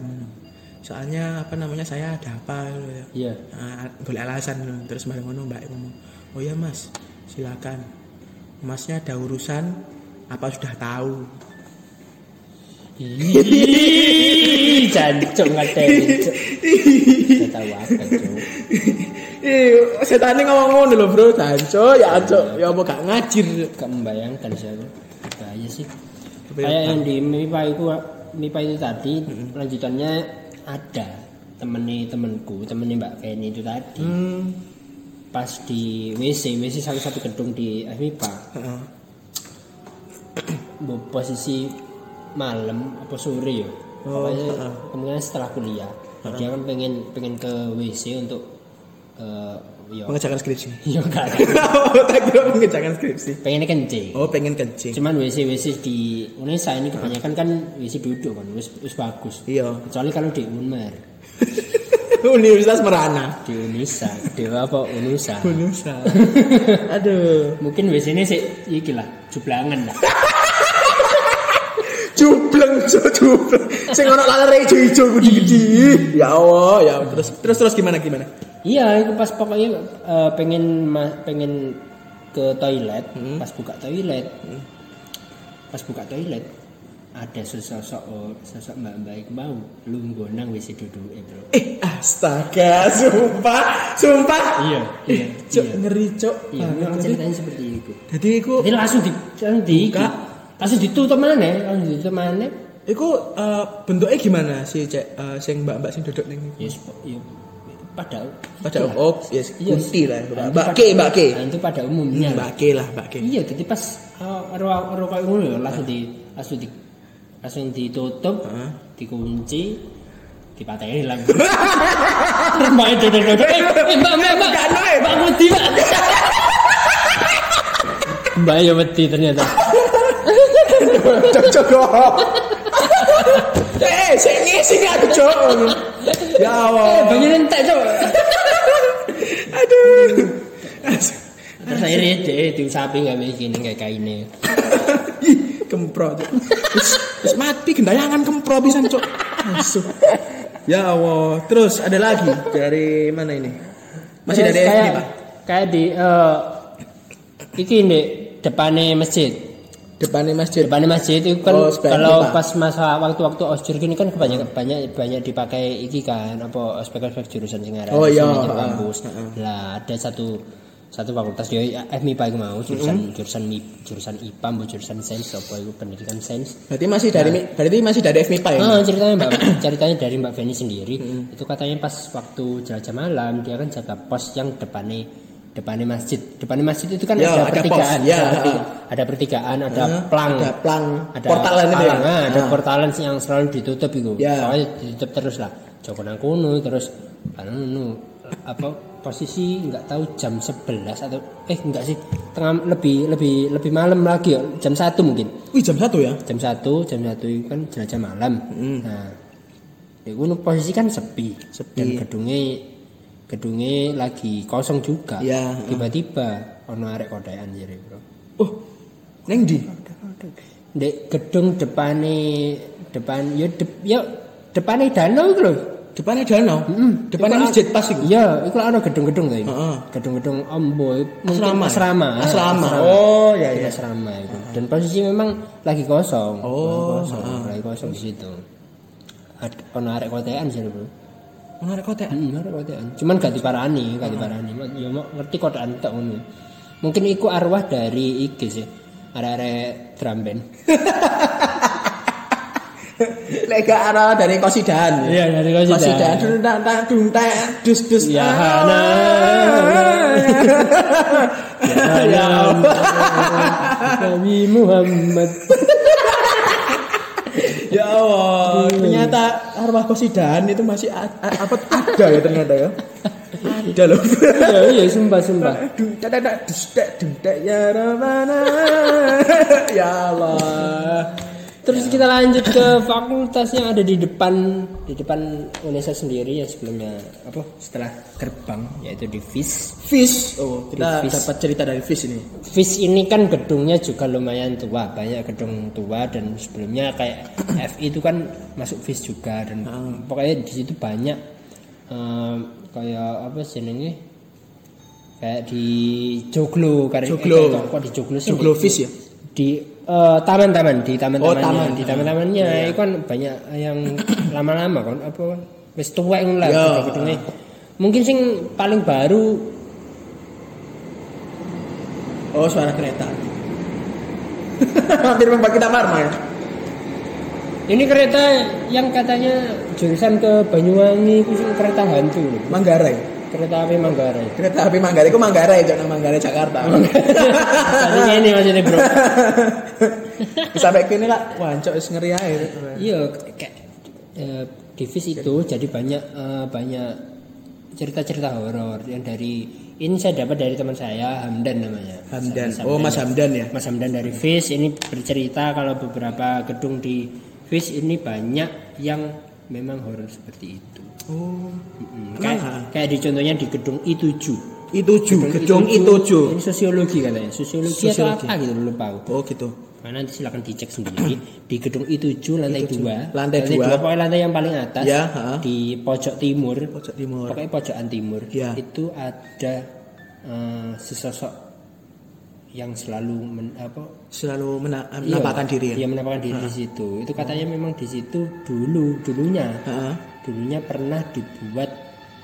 Soalnya apa namanya saya ada apa gitu ya. Iya. Nah, golek alasan gitu. terus mari ngono Mbak ngomong, "Oh ya Mas, silakan. Masnya ada urusan apa sudah tahu?" Ih, <laughs> ngateni. Cuk. Gak tahu apa, Cuk. Ih, ngomong ngono lho, Bro. Danco, ya anco, ya apa gak ngajir. Gak membayangkan sih aku. Bahaya sih. Tapi Kayak yang di MIPA itu MIPA itu tadi lanjutannya ada temennya temenku, temennya Mbak Feni itu tadi. Hmm. Pas di WC, WC salah satu gedung di MIPA. Heeh. Bo- posisi malam apa sore ya Oh, pokoknya heeh. kemungkinan setelah kuliah dia kan pengen pengen ke WC untuk eh ya Mengerjakan skripsi. <laughs> ya enggak Oh, tak kira mengerjakan skripsi. pengen kencing Oh, pengen kencing. cuman WC WC di Indonesia ini kebanyakan kan WC duduk kan wis wis bagus Iya. kecuali kalau di Unmer <laughs> Universitas Merana. di Unisa Dewa apa Unusa Unusa. <laughs> Aduh. mungkin WC ini sih iki lah jublangan lah Jubleng, <laughs> jubleng. Sing ono lalere ijo-ijo gede-gede. Ya Allah, ya terus terus terus gimana gimana? Iya, itu pas pokoknya eh, pengen pengen ke toilet, Hmm. pas buka toilet, pas buka toilet ada sesosok oh, sosok mbak mbak iku mau lungguh nang WC duduk eh bro. Eh, astaga, sumpah, sumpah. Iya, iya, iya. ngeri, Cuk. Iya, memang ceritanya seperti itu. Jadi iku Jadi langsung di langsung di buka langsung ditutup mana? Langsung ditutup mana? Iku eh, bentuknya gimana sih cek? Eh, sing mbak-mbak sing duduk ning ya sep- ya, pada pada Iya. oh yes Iya, kunti lah Nah, mbak ke mbak ke nah, itu pada umumnya mbak ke lah mbak ke iya jadi pas uh, kayak ngono ya langsung di langsung di langsung ditutup Heeh. dikunci dipatahin lagi mbak itu duduk. Duduk eh mbak mbak mbak. Naik. mbak wedi mbak. Mbak ya wedi ternyata cok cok eh sing ngisi aku cok ya eh Allah banyak entek cok aduh. Terus akhirnya deh diusapi nggak begini kayak kainnya. Kempro Cok. Wis mati gendayangan kempro pisan cok Asuh. ya Allah. Terus ada lagi dari mana ini? Masih Terus dari FB kayak, pak? kayak di eh iki nih depannya masjid depannya masjid. Depannya masjid itu kan Oh, kalau ini, Pak. pas masa waktu-waktu osjur gini kan banyak banyak banyak dipakai iki kan apa ospek-ospek jurusan Singarang Oh, iya, sini di heeh, kampus. Lah ada satu satu fakultas ya FMIPA itu mau jurusan jurusan MIP, jurusan IPA mbok jurusan sains apa itu pendidikan sains. Berarti masih dari berarti masih dari FMIPA ya Ah, ceritanya Mbak. <coughs> Ceritanya dari Mbak Feni sendiri. Itu katanya pas waktu jelajah malam dia kan jaga pos yang depannya depannya masjid. Depannya masjid itu kan Ya, ada ada pertigaan. Pos, ya, ada, ha. pertiga- ada pertigaan ada Hah? plang. Ada plang. Ada portalan itu ya? palang, ah, ada Ah. portalan yang selalu ditutup itu. Ya. pokoknya ditutup terus lah. Joko nang kono terus anu apa posisi nggak tahu jam 11 atau eh enggak sih tengah lebih lebih lebih malam lagi ya. Jam satu mungkin. Wih jam satu ya? Jam satu jam satu itu kan jelajah malam. Hmm. nah itu posisi kan sepi. Sepi. dan gedungnya gedungnya lagi kosong juga. Ya, tiba-tiba ono arek jadi bro. Oh neng di di gedung depannya depan ya dep, ya depannya danau loh depannya danau? Mm-mm. depannya Iku masjid pas itu iya itu ada gedung-gedung Heeh. gedung-gedung ombo mungkin Asrama ya? asrama. Asrama. Oh, ya, ya. asrama itu. Dan posisi memang lagi kosong. Oh, lagi kosong lagi kosong di situ. Ada arek kotean sih bro menarik kota Hmm, arek kotean cuman gak diparani gak diparani ya mau ngerti kotean tak ngono. Mungkin iku arwah dari iki sih. Arek-arek drum band lega arah dari kosidan Iya, dari Kosidan. kosidan duntak tak duntak dus dus Ya, Ah. <laughs> Hana. ya. Nabi Muhammad <laughs> ya Allah ternyata arwah kosidan itu masih apa ada ya ternyata ya. Ada loh. Iya iya sumpah sumpah. Ya Rabbana. <laughs> Ya Allah terus kita lanjut ke fakultas yang ada di depan di depan Unesa sendiri yang sebelumnya apa setelah gerbang yaitu di FIS Fish oh kita Fish. dapat cerita dari Fish ini FIS ini kan gedungnya juga lumayan tua banyak gedung tua dan sebelumnya kayak <coughs> FI itu kan masuk FIS juga dan pokoknya di situ banyak em, kayak apa sih ini kayak di Joglo karena Joglo. kok, kok di Joglo sih Joglo Fish ya? di eh, taman-taman di taman-tamannya Oh, taman. di taman-tamannya itu kan banyak yang <coughs> lama-lama kan apa wis tua yang lah Ya. gedung-gedungnya. mungkin sing paling baru oh suara kereta <laughs> hampir membuat kita marah ya Ini kereta yang katanya jurusan ke Banyuwangi itu kereta hantu. Manggarai Kereta api Manggarai. kereta api Manggarai itu Manggarai jangan Manggarai Jakarta Tadinya ini maksudnya bro. <laughs> sampai kini lah wancok wis ngeri air Iya kayak eh, divis itu jadi banyak eh, banyak cerita-cerita horor yang dari ini saya dapat dari teman saya Hamdan namanya. Hamdan. Mas Oh, Mas Hamdan ya? Mas Hamdan dari FIS ini bercerita kalau beberapa gedung di FIS ini banyak yang memang horor seperti itu. Oh kayak, kayak di contohnya di gedung I7. itu ju gedung itu ju Ini sosiologi katanya. Sosiologi, Sosiologi. atau apa gitu lupa aku. oh gitu Nah, nanti silakan dicek sendiri di gedung I7 lantai 2. Lantai dua. pokoknya lantai yang paling atas. Ya, ha. Di pojok timur. pojok timur Pokoknya pojokan timur. Ya. Itu ada eh, sesosok yang selalu men, apa selalu mena- iya, menampakkan diri ya? Iya, menampakkan diri di situ. Itu katanya memang di situ dulu dulunya. Dulunya pernah dibuat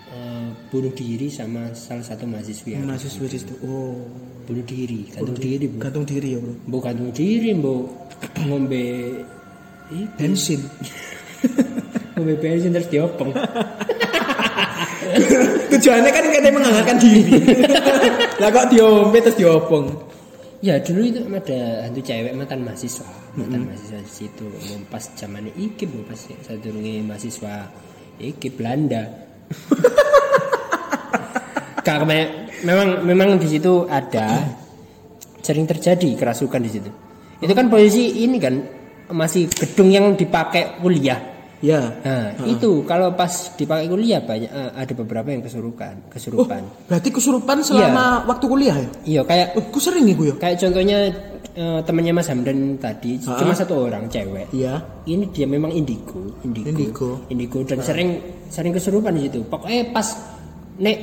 eh, bunuh diri sama salah satu mahasiswi mahasiswa di situ. oh. Bunuh diri gantung diri. bu. Gantung diri ya bro bu gantung diri bu. Ngombe bensin. <laughs> Ngombe bensin terus diopeng. <laughs> Tujuannya kan katanya menghangatkan diri. <laughs> Lah kok diombe terus diopong ya dulu itu ada hantu cewek mantan mahasiswa. Mantan mahasiswa di situ. Pas zaman iki bu pas saya mahasiswa iki Belanda. <laughs> Karena memang memang di situ ada sering terjadi kerasukan di situ. Itu kan posisi ini kan masih gedung yang dipakai kuliah ya Nah, itu kalau pas dipakai kuliah banyak eh, ada beberapa yang kesurupan, oh kesurupan. berarti kesurupan selama waktu kuliah ya Iya, kayak oh ku sering nih ya kayak contohnya eh, temannya Mas Hamdan tadi cuma satu orang cewek. iya Ini dia memang indigo, indigo. Indigo. Indigo dan sering sering kesurupan di situ. Pokoknya pas nek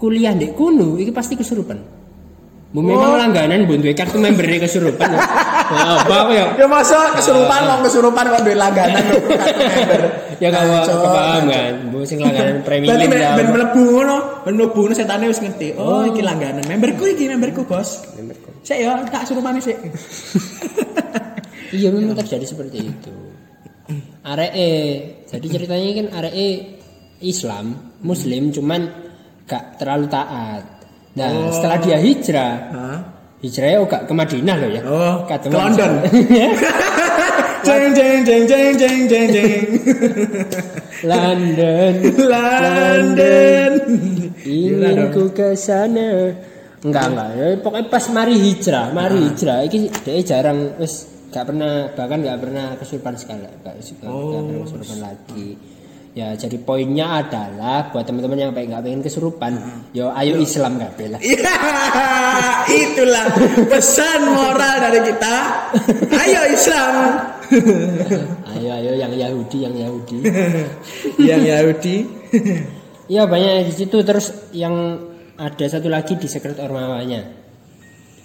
kuliah di kuno ini pasti kesurupan. Bu memang langganan bu duwe kartu membernya kesurupan. <laughs> Nah, apa aku ya? ya masa kesurupan kok kesurupan kok duit langganan kok kartu <laughs> member Ya Kacau, kepaham kacau. kan, bu sing langganan premium Berarti ben ya. ben mlebu ngono, ben mlebu ngono setane wis ngerti. Oh, iki langganan. Memberku iki memberku, Bos. Sik ya, tak surupane sik. <laughs> Iya memang terjadi seperti itu. Aree, jadi ceritanya kan aree Islam, Muslim, cuman gak terlalu taat. Nah setelah dia hijrah, Hah? hijrahnya oh gak ke Madinah loh ya. Oh, ke London. <laughs> Ya. <laughs> Jeng jeng jeng jeng jeng jeng jeng. <laughs> London, London. ingin ku ke sana. Enggak enggak, ya, pokoknya pas mari hijrah, mari hijrah, iki dia jarang wis gak pernah bahkan gak pernah kesurupan sekali, gak, gak, gak pernah kesurupan lagi. Ya jadi poinnya adalah buat teman-teman yang pengen nggak pengen kesurupan, yo ayo Islam gak bela. Ya, itulah pesan moral dari kita. Ayo Islam. Ayo ayo yang Yahudi yang Yahudi. Yang Yahudi. Iya banyak di situ terus yang ada satu lagi di sekret ormawanya.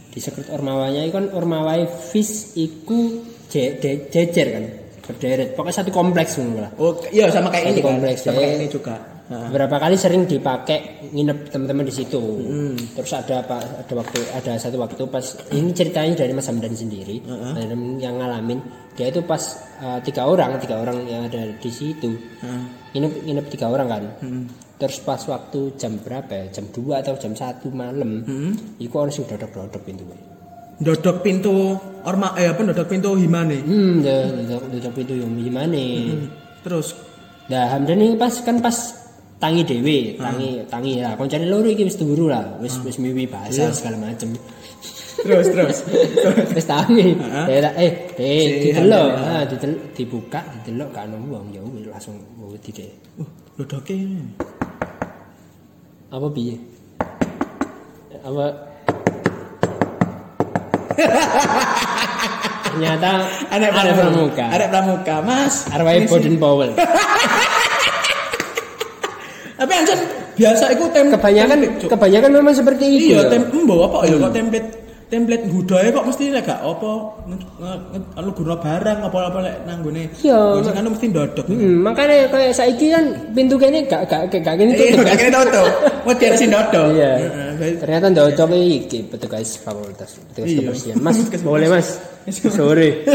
Di sekret ormawanya itu kan ormawai fish iku je- je- jejer kan berderet. Pokoknya satu kompleks lah. Oh, iya sama kayak ini Satu kan. kompleks, Sama ya. kayak ini juga. Heeh. Beberapa kali sering dipakai nginep teman-teman di situ. Hmm. Terus ada apa? Ada waktu ada satu waktu pas ini ceritanya dari Mas Hamdan sendiri Dan yang ngalamin dia itu pas uh, tiga orang tiga orang yang ada di situ nginep nginep tiga orang kan. Hmm. Terus pas waktu jam berapa ya? Jam 2 atau jam 1 malam. Hmm. Iku orang sing dodok-dodok pintu. Dodok pintu orma eh apa dodok pintu himane. Hmm, dodok, dodok pintu yang gimana? Terus Nah, Hamdan ini pas kan pas tangi dewe, tangi tangi lah. Koncane loro iki wis turu lah, wis wis miwi bahasa segala macem. terus terus. <laughs> Wis tangi. Eh tak- eh eh Si didelok, Hamdan, ah dibuka, didelok gak ono wong ya wis langsung wedi deh. Uh, dodoke. Apa piye? Apa Ternyata Anak ada pramuka. Anak pramuka, Mas. Arwah Boden Powell. <laughs> Tapi ancen biasa iku tem Kebanyakan template, Cuk. kebanyakan memang seperti itu. iya ya. tem embo apa ya kok template template budaya kok mesti lek gak apa anu guna barang apa-apa lek nanggone. Iya. Sing anu mesti dodok. Hmm, makanya kayak saiki kan pintu kene gak gak gak kene Iya, tutup. gak kena dodok. Wedi sing dodok. Iya. Ternyata ndocok iki petugas fakultas, petugas Iya. kebersihan. Mas, boleh Mas. Sore.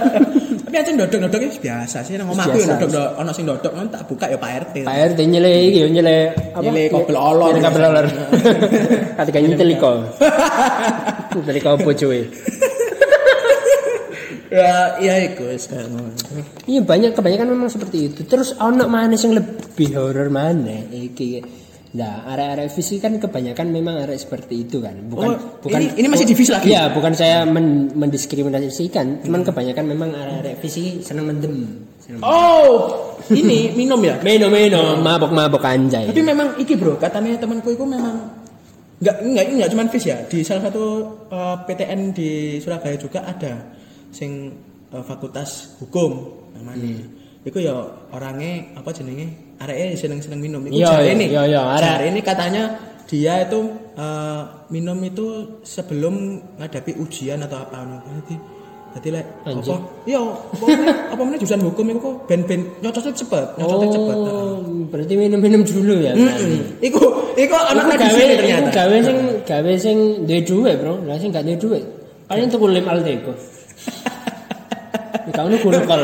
<laughs> Tapi ancen dodok-dodok itu biasa sih nang omahku ya dodok ono sing dodok kan tak buka ya Pak RT. Pak RT nyele iki yo nyele apa? Nyele kabel olor. Nyele kabel olor. Ketika nyetel iko. Nyetel iko bojoe. Ya, iya iku ngono. Iya banyak kebanyakan memang seperti itu. Terus ono mana sing lebih horor mana iki. Nah, area-area visi kan kebanyakan memang area seperti itu kan. Bukan Oh, bukan ini- ini masih di visi lagi? Iya, bukan saya men- mendiskriminasikan, cuman kebanyakan memang area-area visi senang mendem. Seneng Oh, ini minum ya? Meno meno, mabok mabok anjay. Tapi memang iki bro, katanya temanku itu memang nggak nggak ini nggak cuma fish ya. Di salah satu eh, PTN di Surabaya juga ada sing eh, fakultas hukum namanya. Iku ya orangnya apa jenenge? Areke seneng-seneng minum. Iku Iya, jare iya, ini. iya, iya, arek. Jare ini katanya dia itu eh, minum itu sebelum menghadapi ujian atau apa Jadi Dadi lek apa? Iya, <laughs> apa meneh jurusan hukum iku kok ben-ben nyocotnya cepet, nyocotnya cepet. Oh, berarti minum-minum dulu ya. Mm. Iku iku Iku gawe, tradisi iku ternyata. gawe sing gawe sing duwe Bro. Lah sing gak duwe. Paling tuku lem Alteco. Kau nu guru kol.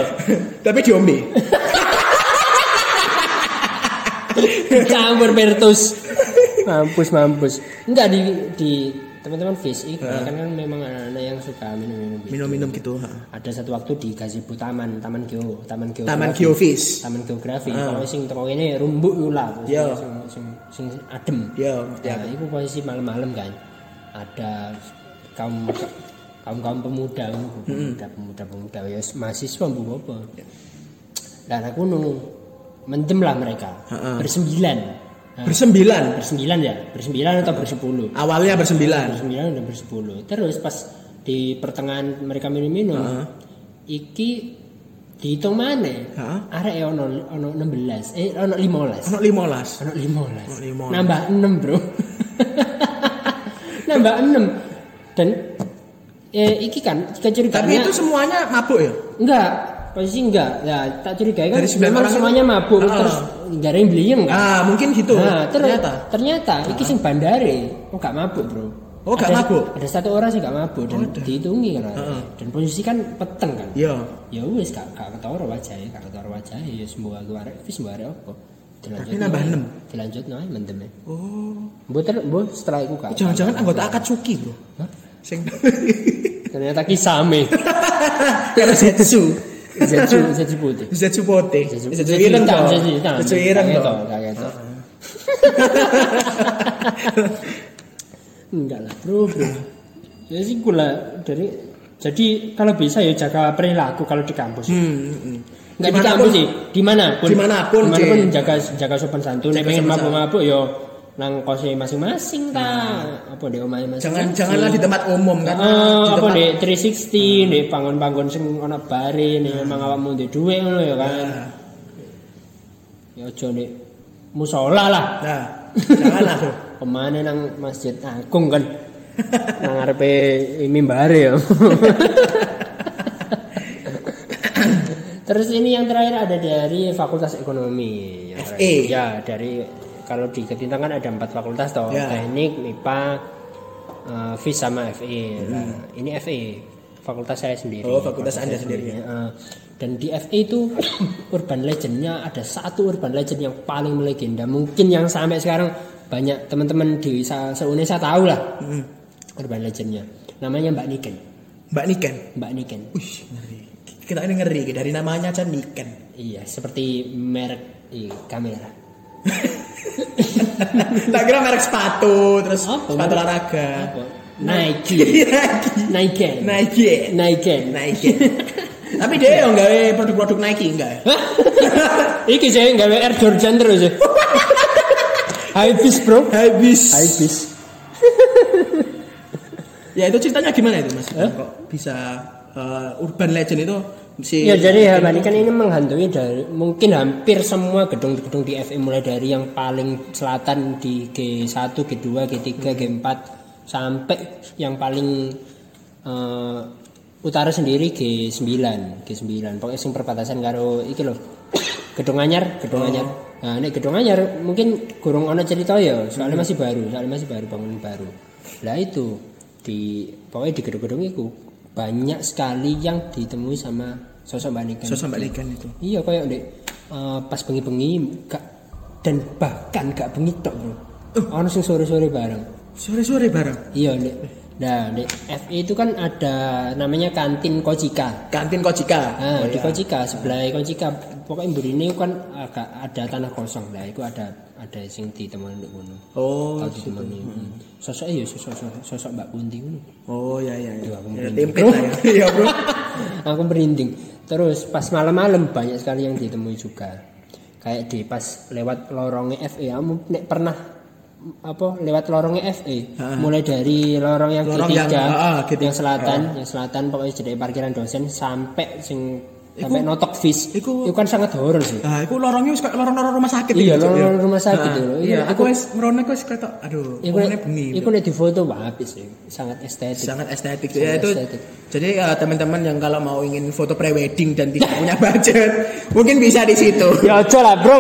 Tapi diombe. Campur Bertus. Mampus mampus. Enggak di di teman-teman fish ini kan kan memang anak-anak yang suka minum-minum. gitu. Minum-minum gitu, ha. Ada satu waktu di gazebo taman, taman geo, taman geografi. Taman Geofis. Taman geografi. Kalau sing teko ini rumbuk lah. Iya. Sing, sing, sing adem. Ya, Ya, itu posisi malam-malam kan. Ada kaum kaum kaum pemuda, pemuda, pemuda, pemuda, ya mahasiswa bu apa. Dan aku nunggu mendem lah mereka bersembilan. Nah, Bersembilan. bersembilan ya, bersembilan atau bersepuluh. Awalnya bersembilan. Bersembilan dan bersepuluh. Terus pas di pertengahan mereka minum-minum, iki dihitung mana? Ha? Arek ya ono ono 16, eh ono 15. Ono 15. Ono 15. Ono 15. Nambah 6, Bro. <laughs> Nambah 6. Dan eh iki kan kecurigaan. Tapi itu semuanya mabuk ya? enggak, posisi enggak. Ya, tak curigai kan memang orang itu- semuanya mabuk Ah. terus enggak ada yang beliin kan. Ah, mungkin gitu. Nah, terus ternyata. ternyata, iki sing bandare, oh gak mabuk, Bro. Oh, gak Ada- mabuk? Ada satu orang sih gak mabuk dan Oh, dihitungi kan. Heeh. Dan posisi kan peteng kan. Iya. Ya wis gak gak ketara wajahe, gak ketara wajahe ya sembuh aku arek wis sembuh arek apa. Dilanjut. Tapi nambah nae. enam? Dilanjut nae mendem. Oh. Mbok ter mbok setelah iku gak. Jangan-jangan anggota Akatsuki, Bro. Hah? Sing Ternyata kisame. <laughs> karena Zetsu. Zetsu Zetsu putih. Zetsu pote. Zetsu ireng toh. Zetsu ireng toh. <laughs> Enggak lah, bro, bro. Ya sih gula dari jadi kalau bisa ya jaga perilaku kalau di kampus. Hmm, hmm. Enggak di kampus sih, di mana pun. Di mana pun, di mana pun Cik. jaga jaga sopan santun. Nek Jaga pengen mabuk-mabuk yo nang kosnya masing-masing ta. Apa di omahe masing-masing. Jangan janganlah di tempat umum kan. Ah, di apa tempat di 360, di panggon-panggon sing ana bare, nek memang awakmu ndek dhuwit ngono ya kan. Nah, Ya aja nek musola lah. Nah, janganlah tuh. <laughs> Ke mana nang Masjid Agung kan. nang ngarepe mimbare ya. <laughs> Terus ini yang terakhir ada dari Fakultas Ekonomi. FE. Ya, dari kalau di Ketintang kan ada empat fakultas toh. Ya. Teknik, MIPA, eh, FIS sama FE. Nah, ini FE. Fakultas saya sendiri. Hmm. Oh, fakultas Anda sendiri. Eh, dan di FE itu <coughs> urban legendnya ada satu urban legend yang paling melegenda. Mungkin yang sampai sekarang banyak teman-teman di se tahu lah Hmm. urban legendnya. Namanya Mbak Niken. Mbak Niken. Mbak Niken. Wih, ngeri. Kita ini ngeri dari namanya aja Niken. Iya, seperti merek iya, kamera. <laughs> Tak kira merek sepatu, terus Apa? sepatu olahraga. Apa? <laughs> Nike. Nike. Nike. Nike. Nike. Tapi dia yang gawe produk-produk Nike enggak ya? Iki saya gawe Air Jordan terus ya. Habis bro. Habis. Habis. Ya itu ceritanya gimana itu Mas? Hah? Kok bisa eh, urban legend itu si Ya jadi Hamani kan ini menghantui dari mungkin hampir semua gedung-gedung di FM mulai dari yang paling selatan di G1, G2, G3, G4 sampai yang paling eh, utara sendiri G9, G9. Pokoknya sing perbatasan karo iki loh. Gedung Anyar, Gedung Anyar. Nah, nek Gedung Anyar mungkin kurang ono cerita ya, soalnya masih baru, soalnya masih baru bangun baru. Lah itu di pokoknya di gedung-gedung itu banyak sekali yang ditemui sama sosok Mbak Niken. sosok Mbak Niken itu. Iya kayak dek eh, pas bengi-bengi gak dan bahkan gak bengi tok bro. Ono sing sore-sore bareng. Sore-sore bareng. Iya dek. Nah dek FE itu kan ada namanya kantin Kojika. Kantin Kojika. Nah, Oh, di iya. Kojika sebelah Kojika pokoknya burine kan agak ada tanah kosong lah. Itu ada ada sing ditemoni di kono. Oh, Tahu ditemoni. Hmm. Sosoknya ya sosok, sosok, sosok Mbak Kunti ngono. oh ya ya. ya. Iya, aku Ya, ya. <laughs> Iya, Bro. aku merinding terus pas malam-malam banyak sekali yang ditemui juga kayak di pas lewat lorongnya FE kamu nek pernah apa lewat lorongnya FE mulai dari lorong yang Lorong ketiga yang- ah, yang selatan yang selatan pokoknya jadi parkiran dosen sampai sing sampai notok fish. iku- Itu kan sangat horor sih. Nah, iku lorongnya wis kayak lorong-lorong rumah sakit Iya, lorong-lorong ya. rumah sakit Nah, itu. Iya, Iya, aku wis ngerone wis ketok aduh, Iku nek bengi. iku nek di foto wah habis sih. Sangat estetik. sangat estetik Sangat ya itu estetik. jadi ya, teman-teman yang kalau mau ingin foto prewedding dan tidak punya budget <laughs> mungkin bisa di situ Ya aja lah, Bro.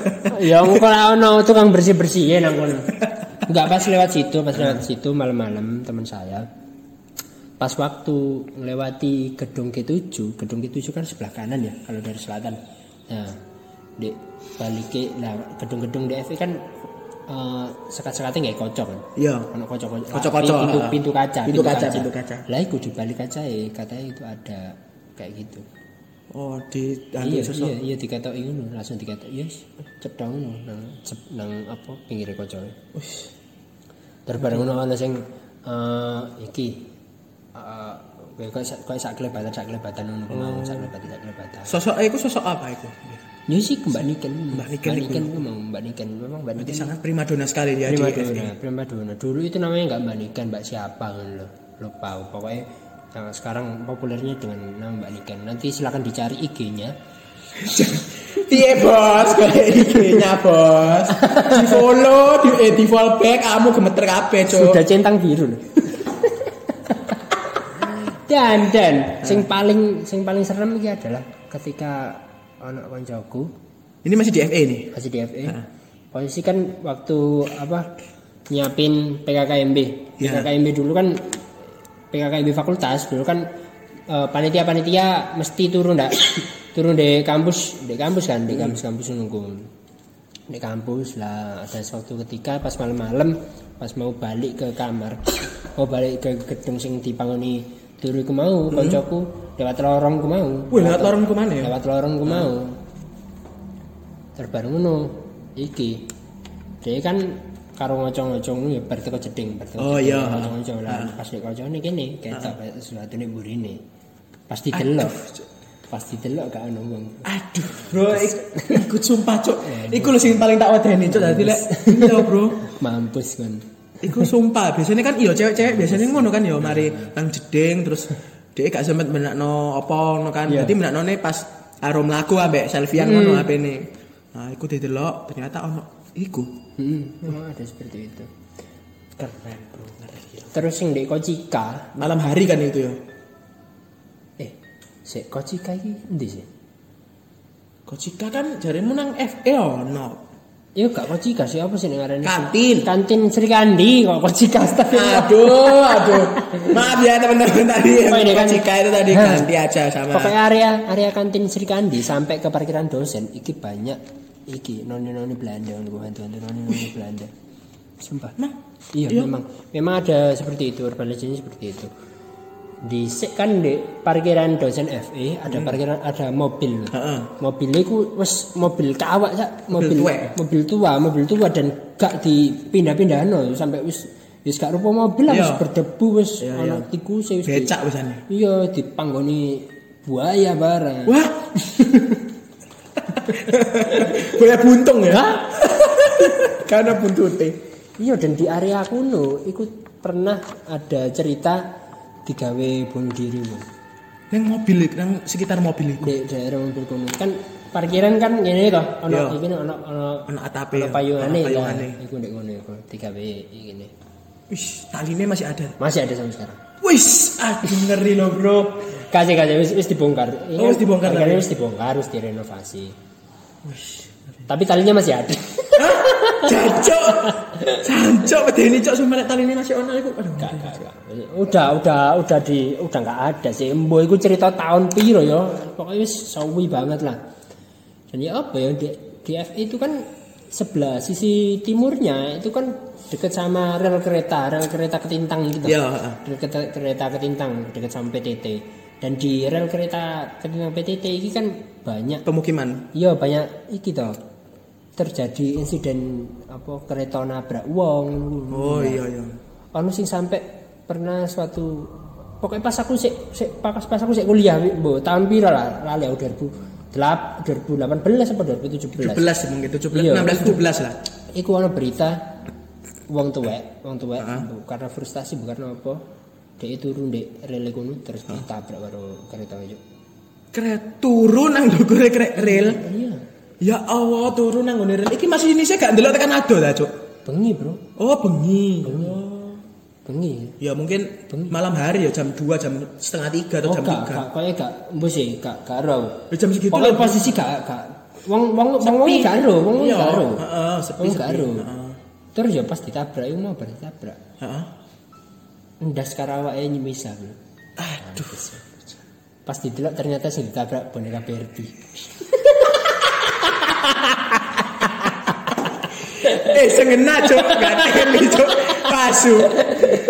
<laughs> ya lah ono tukang bersih-bersih ya nang kono. Enggak pas lewat situ, pas lewat situ malam-malam teman saya. Pas waktu melewati gedung G7, gedung G7 kan sebelah kanan ya kalau dari selatan. Nah, di balik ke lah gedung-gedung DFI kan eh, sekat-sekatnya nggak kocok kan. iya Ono kocok-kocok. Kocok-kocok, Pintu, ah. pintu kaca. Pintu kaca, pintu kaca. Lah iku di balik kaca ya katanya itu ada kayak gitu. oh di iya, sosok iya, iya ngono, langsung dikatakan yes, cedang ngono nang nang apa pinggir kocok. Wih, Terus bareng ngono ana sing eh iki eh kayak sak kelebatan sak kelebatan ngono mau sak kelebatan sak kelebatan. sosok itu sosok apa itu Ya sih Mbak Niken. Mbak Niken Mbak iku. Niken ku mau Mbak Niken memang Mbak Niken. sangat primadona sekali dia Prima di dona, prima dona. Dulu itu namanya nggak Mbak Niken, Mbak siapa kan lo. Lupa. Pokoknya yang sekarang populernya dengan nama Mbak Niken. Nanti silakan dicari IG-nya. <laughs> Piye bos, kayak IG-nya bos. Di follow, di, eh, di follow back, kamu gemeter kabeh. Sudah centang biru loh. Dan dan sing paling sing paling serem iki adalah ketika anak koncoku Ini masih di FA nih. masih di FE. Posisi kan waktu apa nyiapin PKKMB. Ya. PKKMB dulu kan PKKMB fakultas dulu kan eh, panitia-panitia mesti turun ndak? <coughs> turun di kampus, di kampus kan, di kampus-kampus nunggu. Di kampus lah ada suatu ketika pas malam-malam pas mau balik ke kamar, <coughs> mau balik ke gedung sing dipangoni turu ku mau, koncoku lewat lorong ku mau. Wih, lewat lorong ke mana ya? Lewat lorong ku mau. Terbaru ngono iki. Dia kan karo ngocong-ngocong ya bar teko jeding, bar teko Oh, iya. ngocong-ngocong lah. Pas nek kocone kene ketok kayak sesuatu nek burine. Pasti delok. Pasti delok gak ono wong. Aduh, bro, ik- ikut sumpah cok. Iku lho sing paling tak wedeni cok dadi lek. Iya, bro. Mampus kan. Iku sumpah, biasanya kan iya cewek-cewek biasanya ngono kan ya mari nang jeding terus dia gak sempet menakno apa ngono kan. Iya. Dadi menaknone pas karo mlaku ambek selfiean ngono HP-ne. Nah, iku didelok ternyata ono iku. Hmm, memang ada seperti itu. Keren, bro. Terus yang di Kocika, Malam hari kan itu ya. eh, si Kocika iki endi sih? Kocika kan jarimu nang FE ono. Iya gak Kocika sih apa sih ngarani? Kantin. Kantin Sri Kandi kok Kocika astagfirullah. Aduh, aduh. Maaf ya teman-teman tadi Oh, ini kan- Kocika itu tadi ganti aja sama. Pokoknya area area kantin Sri Kandi sampai ke parkiran dosen iki banyak iki noni-noni Belanda ngono noni-noni Belanda. Sumpah. Nah, Iya, Iya. memang memang ada seperti itu urban legend seperti itu. Di kan di parkiran dosen FE ada parkiran ada mobil. Heeh. Mobil itu wes mobil kawak sak Mobil mobil tuwek. mobil tua, mobil tua dan gak dipindah-pindah no sampai wis wis gak rupa mobil lah Iya. wis berdebu wis Iya, ana iya. tikus wis di- becak wisane. Iya, dipanggoni buaya barang. Wah. Buaya buntung ya. <laughs> Karena buntute. Iya dan di area kuno ikut pernah ada cerita digawe bunuh diri Bang. Yang mobil yang sekitar mobil itu. di daerah mobil kuno kan parkiran kan gini toh ono Iya. iki ono ono Anak atape. ono payungane Ono lah payungane. iku ndek ngono iku digawe gini Wih, taline masih ada. masih ada sampai sekarang Wis, aduh ngeri loh, Bro. kasih kasih wis wis dibongkar Ini Oh, wis dibongkar tadi. wis dibongkar wis direnovasi tapi talinya masih ada Jancok. <laughs> Jancok medeni cok sumpah masih ono iku. Aduh. Gak, gak, gak. udah udah udah di udah nggak ada sih embo iku cerita tahun piro ya pokoknya wis sawi banget lah dan ya apa ya di, di FE itu kan sebelah sisi timurnya itu kan dekat sama rel kereta rel kereta ketintang gitu Iya, heeh. rel kereta, kereta ketintang dekat sama PTT dan di rel kereta ketintang PTT ini kan banyak Pemukiman. iya banyak iki toh terjadi insiden apa kereta nabrak wong Oh iya iya. anu sing sampai pernah suatu pokoknya pas aku sik sik pas, pas aku sik kuliah mbok tahun piro lah lali aku 2008 2018 apa 2017 17 mungkin 17 Iya. 16 17 lah. iku ana berita wong tuwek wong tuwek mbok, karena frustasi bukan apa dia turun di rel kono terus ditabrak karo kereta itu Kret turun nang krek rel. Iya. Ya Allah, turun nang ngene rel. Iki masih ini saya gak ndelok tekan ado ta, Cuk. Bengi, Bro. Oh, bengi. Bengi. Ya mungkin malam hari ya jam 2, jam setengah 3 atau Oh, jam gak, 3. gak, kayaknya gak, mbok sih, gak, gak ero. Ya, jam segitu Pokoknya lah. posisi gak, gak, wong, wong, wong, wong gak wong Iya, gak ero. heeh, sepi, Wong gak heeh. Terus ya pas ditabrak, itu mau bar ditabrak. Heeh. Ndas karawake nyemisah, Bro. Aduh. Pas didelok ternyata sing ditabrak boneka Barbie. Eh, sengena, Cuk. Gak teli, Cuk. Pasu.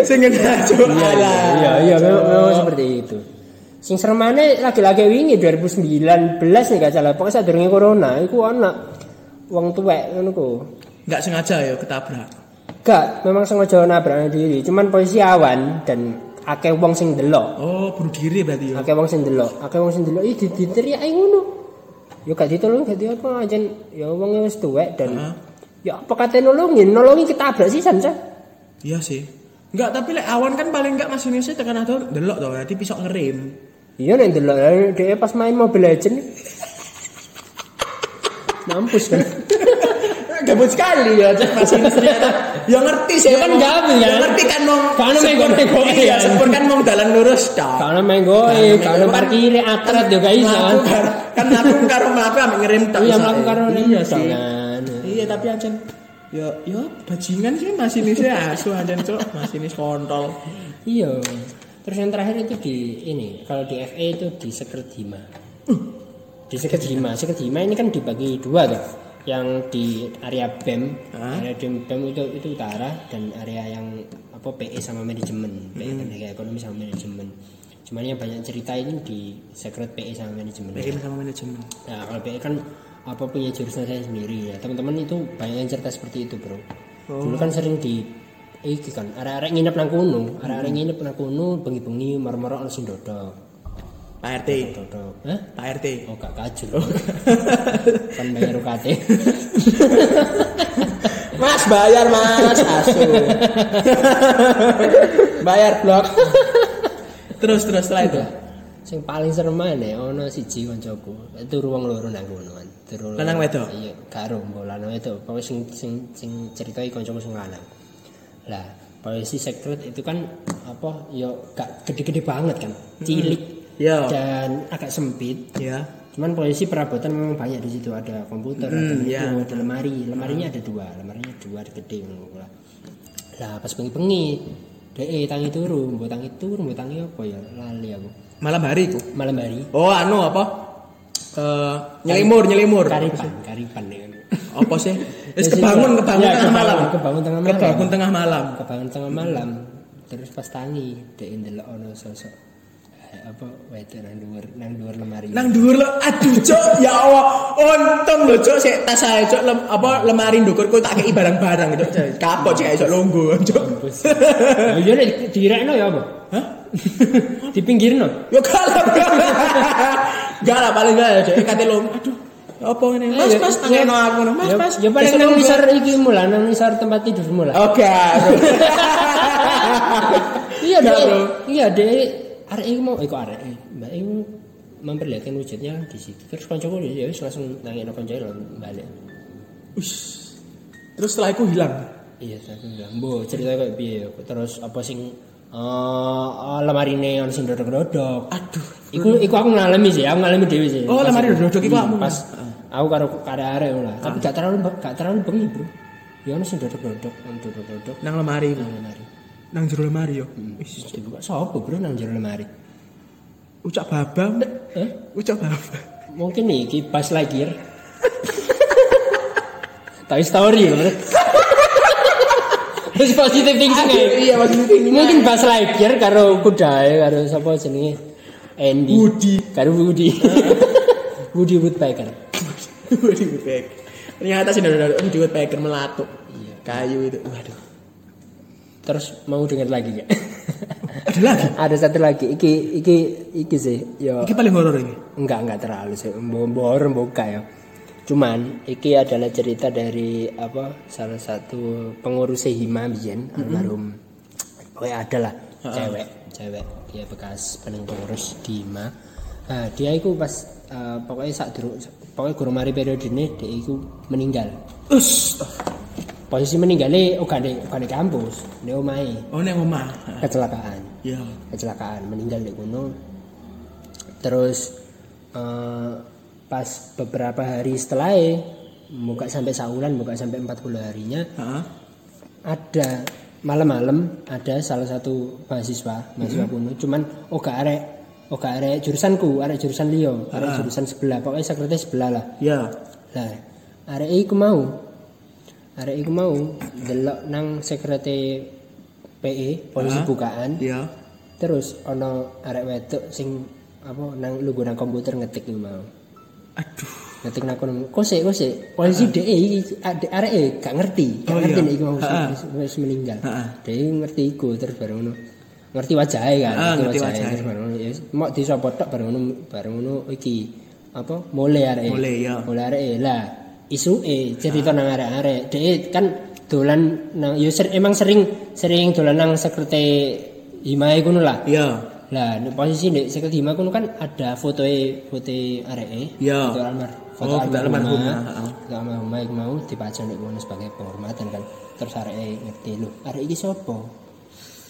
Sengena, Cuk. Alah. Iya, iya, memang, memang seperti itu. Sing seremane lagi-lagi wingi 2019 nih gak salah. Pokoknya sadurunge corona iku ana wong tuwek ngono ku. Gak sengaja ya ketabrak. Gak, memang sengaja nabrak diri. Cuman posisi awan dan akeh wong sing delok. Oh, bunuh diri berarti ya. Akeh wong sing delok, akeh wong sing delok iki diteriaki ngono. Ya gak ditolong gak apa aja ya wong wis tuwek dan Heeh. Ya apa kate nolongin, nolongi ketabrak sih Sansa. Iya sih. Enggak, tapi lek awan kan paling enggak masinisnya tekan atau delok toh, nanti pisau ngerem. Iya nek delok dia pas main Mobile Legend. Mampus kan. <laughs> Gabut sekali ya ternyata. Ya ngerti sih. Ya kan gabut ya. Ya ngerti kan mau. Kan sepur- menggo-menggo Iya, ya. sepur kan mau dalan lurus. Kalau main goe, kalau parkir atret yo gak iso. Mlaku karo- kan aku karo mlaku ambek ngerem tok. Iya mlaku karo Iya kan. Iya, tapi ancen ya ya bajingan sih masinisnya asu ancen cok, masinis kontol. Iya. Terus yang terakhir itu di ini, kalau di FA itu di Sekredima. Di Sekredima, Sekredima ini kan dibagi dua tuh. Yang di area BEM, Hah? area BEM itu itu utara dan area yang apa PE sama manajemen, PE pendidikan ekonomi sama manajemen. Cuman yang banyak cerita ini di Sekret PE sama manajemen. BM sama manajemen. Nah, kalau PE kan apa punya jurusan saya sendiri ya. Teman-teman itu banyak yang cerita seperti itu, Bro. Dulu kan sering di iki kan, arek-arek nginep nang kono, arek-arek nginep nang kono bengi-bengi mar-mar ono sing dodok. Pak RT. Dodok. Hah? Pak RT. Oh, gak kajul. <laughs> kan bayar UKT. <laughs> Mas bayar mas asu. <laughs> bayar blok. terus terus setelah itu. Sing paling serem mana ono siji kancaku. Itu ruang loro nang kono kan. Turu Lanang wedok? Iya, karo mbok lanang wedok. Pokoke sing sing sing ceritai kancaku sing lanang. Lah, polisi sekret itu kan apa ya gak gede-gede banget kan. Cilik Ya. dan agak sempit. Ya. Cuman polisi perabotan memang banyak di situ ada komputer, ada Hmm, itu, ya. ada lemari, lemarinya ada dua, lemarinya dua gede ngono lah. Lah pas bengi-bengi, DE tangi turu, mbok tangi turu, mbok tangi apa ya? Lali aku. Malam hari itu. Malam hari Oh anu apa? Eh nyelimur nyelimur. karipan, karipan ya. Apa sih? <laughs> Wis kebangun kebangun Ya, tengah malam. kebangun tengah malam. Kebangun tengah malam. Kebangun tengah malam. Terus pas tangi, DE ndelok ono sosok apa wedok nang dhuwur nang dhuwur lemari. Nang dhuwur lo, aduh cok, ya Allah, untung lho cok, sik tas saya cok, lem, apa lemari ndukurku tak kei barang-barang cok, kapok cek iso longgo cok. Oh iya nek direkno ya apa? Hah? <laughs> Dipinggirno. Yo kalah. Gak lah paling gak ya cok, kate long, aduh. Apa ini? Mas, ya, mas, ya. tangeno aku no, mas, Ya, mas. ya paling nang nisar iki mula, nang nisar tempat tidurmu lah. Oke. <laughs> Iya. Bro. Iya, Dek. Arek iku mau iku arek. Mbak iku memperlihatkan wujudnya di situ. Terus kancaku ya wis langsung nangin kancae lho balik. Ush. Terus setelah itu hilang. Iya, saya bilang, "Bu, cerita kayak piye?" Terus apa sing eh uh, lemari ne ono sing dodok-dodok. Aduh. Iku iku aku ngalami sih, aku ngalami dhewe sih. Oh, lemari iku. dodok iku Hmm, kamu? Pas aku karo karo arek lah. Tapi gak terlalu gak terlalu bengi, Bro. Ya ono sing dodok-dodok, dodok-dodok Nang lemari. nang lemari. Nang jero lemari yo. Wis dibuka sapa, Bro, nang jero lemari. Ucap babang. Eh? Ucap babang. Mungkin nih ki pas Lightyear. <laughs> Toy Story loh. Bro. Terus positif thinking ya. Iya, thinking. Mungkin pas Lightyear karo kudae karo sapa jenenge Andy. Woody. Karo Woody. <laughs> Woody Woodpecker. Woody Woodpecker. Ternyata sih dari Woody Woodpecker melatu. Iya. Kayu itu. Waduh. Terus mau dengar lagi gak? <laughs> Ada lagi. Ada satu lagi. Iki iki iki sih. Yo Ini paling horor ini. enggak enggak terlalu sih. Mbok buka ya. Cuman iki adalah cerita dari apa salah satu pengurus Hima biyen almarhum. Pokoknya ada lah cewek, cewek dia bekas pengurus di Hima. Nah, dia itu pas eh, pokoknya saat dulu pokoknya guru mari periode ini dia itu meninggal. Us. Posisi meninggalnya oh gak di, gak di kampus, di omai Oh nek omah. kecelakaan. Ya. Kecelakaan meninggal di gunung. Terus eh, pas beberapa hari setelah buka sampai saulan, buka sampai 40 harinya Heeh. ada malam-malam ada salah satu mahasiswa mahasiswa kuno cuman oh gak arek oh gak arek jurusanku arek jurusan Leo arek jurusan sebelah pokoknya sekretaris sebelah lah Ya. lah arek iku mau arek iku mau delok nang sekretari PE posisi Ah. bukaan Ya. terus ono arek wedok sing apa nang lu nang komputer ngetik iku mau Aduh. ngetik nang kono kose kose posisi DE iki arek e gak ngerti gak Oh, ngerti iya. nek iku mau wis meninggal Ha-ha. DE ngerti iku terus bareng ngono ngerti wajahnya kan ngerti wajahnya. terus bareng ngono ya mau disopot tok bareng ngono bareng ngono iki apa mulai arek e. Mulai, ya. mulai arek e. lah isu e cerita nang arek-arek DE kan dolan nang yo ser- emang sering sering dolan nang sekretari Himae ngono lah Ya. lah, di posisi di sekel Hima kuno kan ada foto foto arek Ya. Foto almar. Oh, foto almarhumah, heeh. Foto almarhumah iku mau dipajang nek kono sebagai penghormatan kan. Terus arek ngerti lho, arek iki sapa?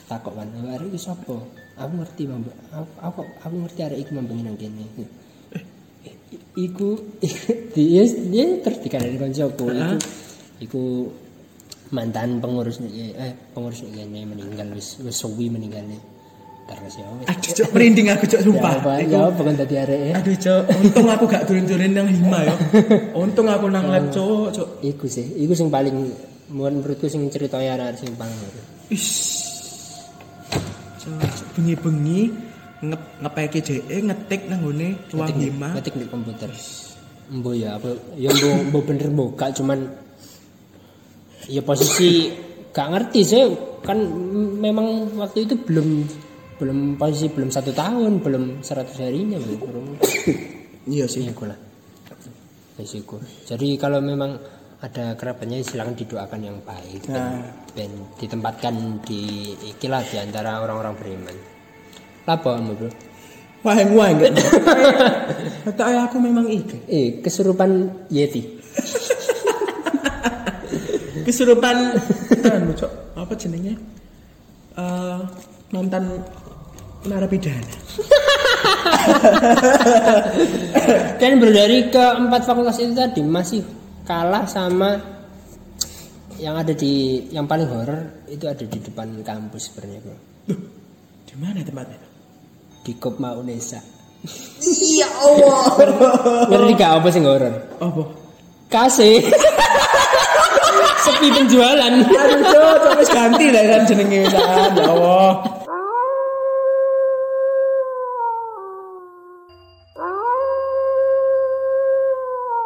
Takok kan, "Oh, arek iki sapa? Aku ngerti, Bang. Aku, aku, aku ngerti arek iki mambengi nang kene. Eh, Iku dia dia terus dikandani koncoku iku iku mantan pengurus nih eh pengurus nih kene meninggal wis wis suwi meninggalnya terus ya Aduh, cok merinding aku cok sumpah. Iku- ya apa kan tadi arek ya? Aduh, cok, untung aku gak turun-turun nang lima ya. Untung aku nang lab cok, cok. Iku sih, iku sing paling menurutku sing ceritanya arek sing paling. Ish. Cok, bengi-bengi nge ngepeki DE ngetik nang ngene ruang Ngetik lima. Ngetik di komputer. Mbo ya apa ya mbo mbo bener gak cuman ya posisi gak ngerti sih kan memang waktu itu belum belum posisi belum satu tahun belum 100 harinya belum Iya sih. Iya gue lah. Resiko. Jadi kalau memang ada kerabatnya silakan didoakan yang baik dan, dan ditempatkan di ikilah di antara orang-orang beriman. Lapo kamu bro? Waheng waheng. <laughs> Kata aku memang itu. Eh kesurupan Yeti. <laughs> Kesurupan anu cok, apa jenenge? Eh nonton narapidana. <laughs> Dan berdari ke empat fakultas itu tadi masih kalah sama yang ada di yang paling horor itu ada di depan kampus sebenarnya bro. Duh, di mana tempatnya? Di Kopma Unesa. Iya Allah. <laughs> Ngerti gak apa sih horor? Apa? Kasih. <laughs> Sepi penjualan. Aduh cok, wis ganti lah kan jenenge. Ya Allah.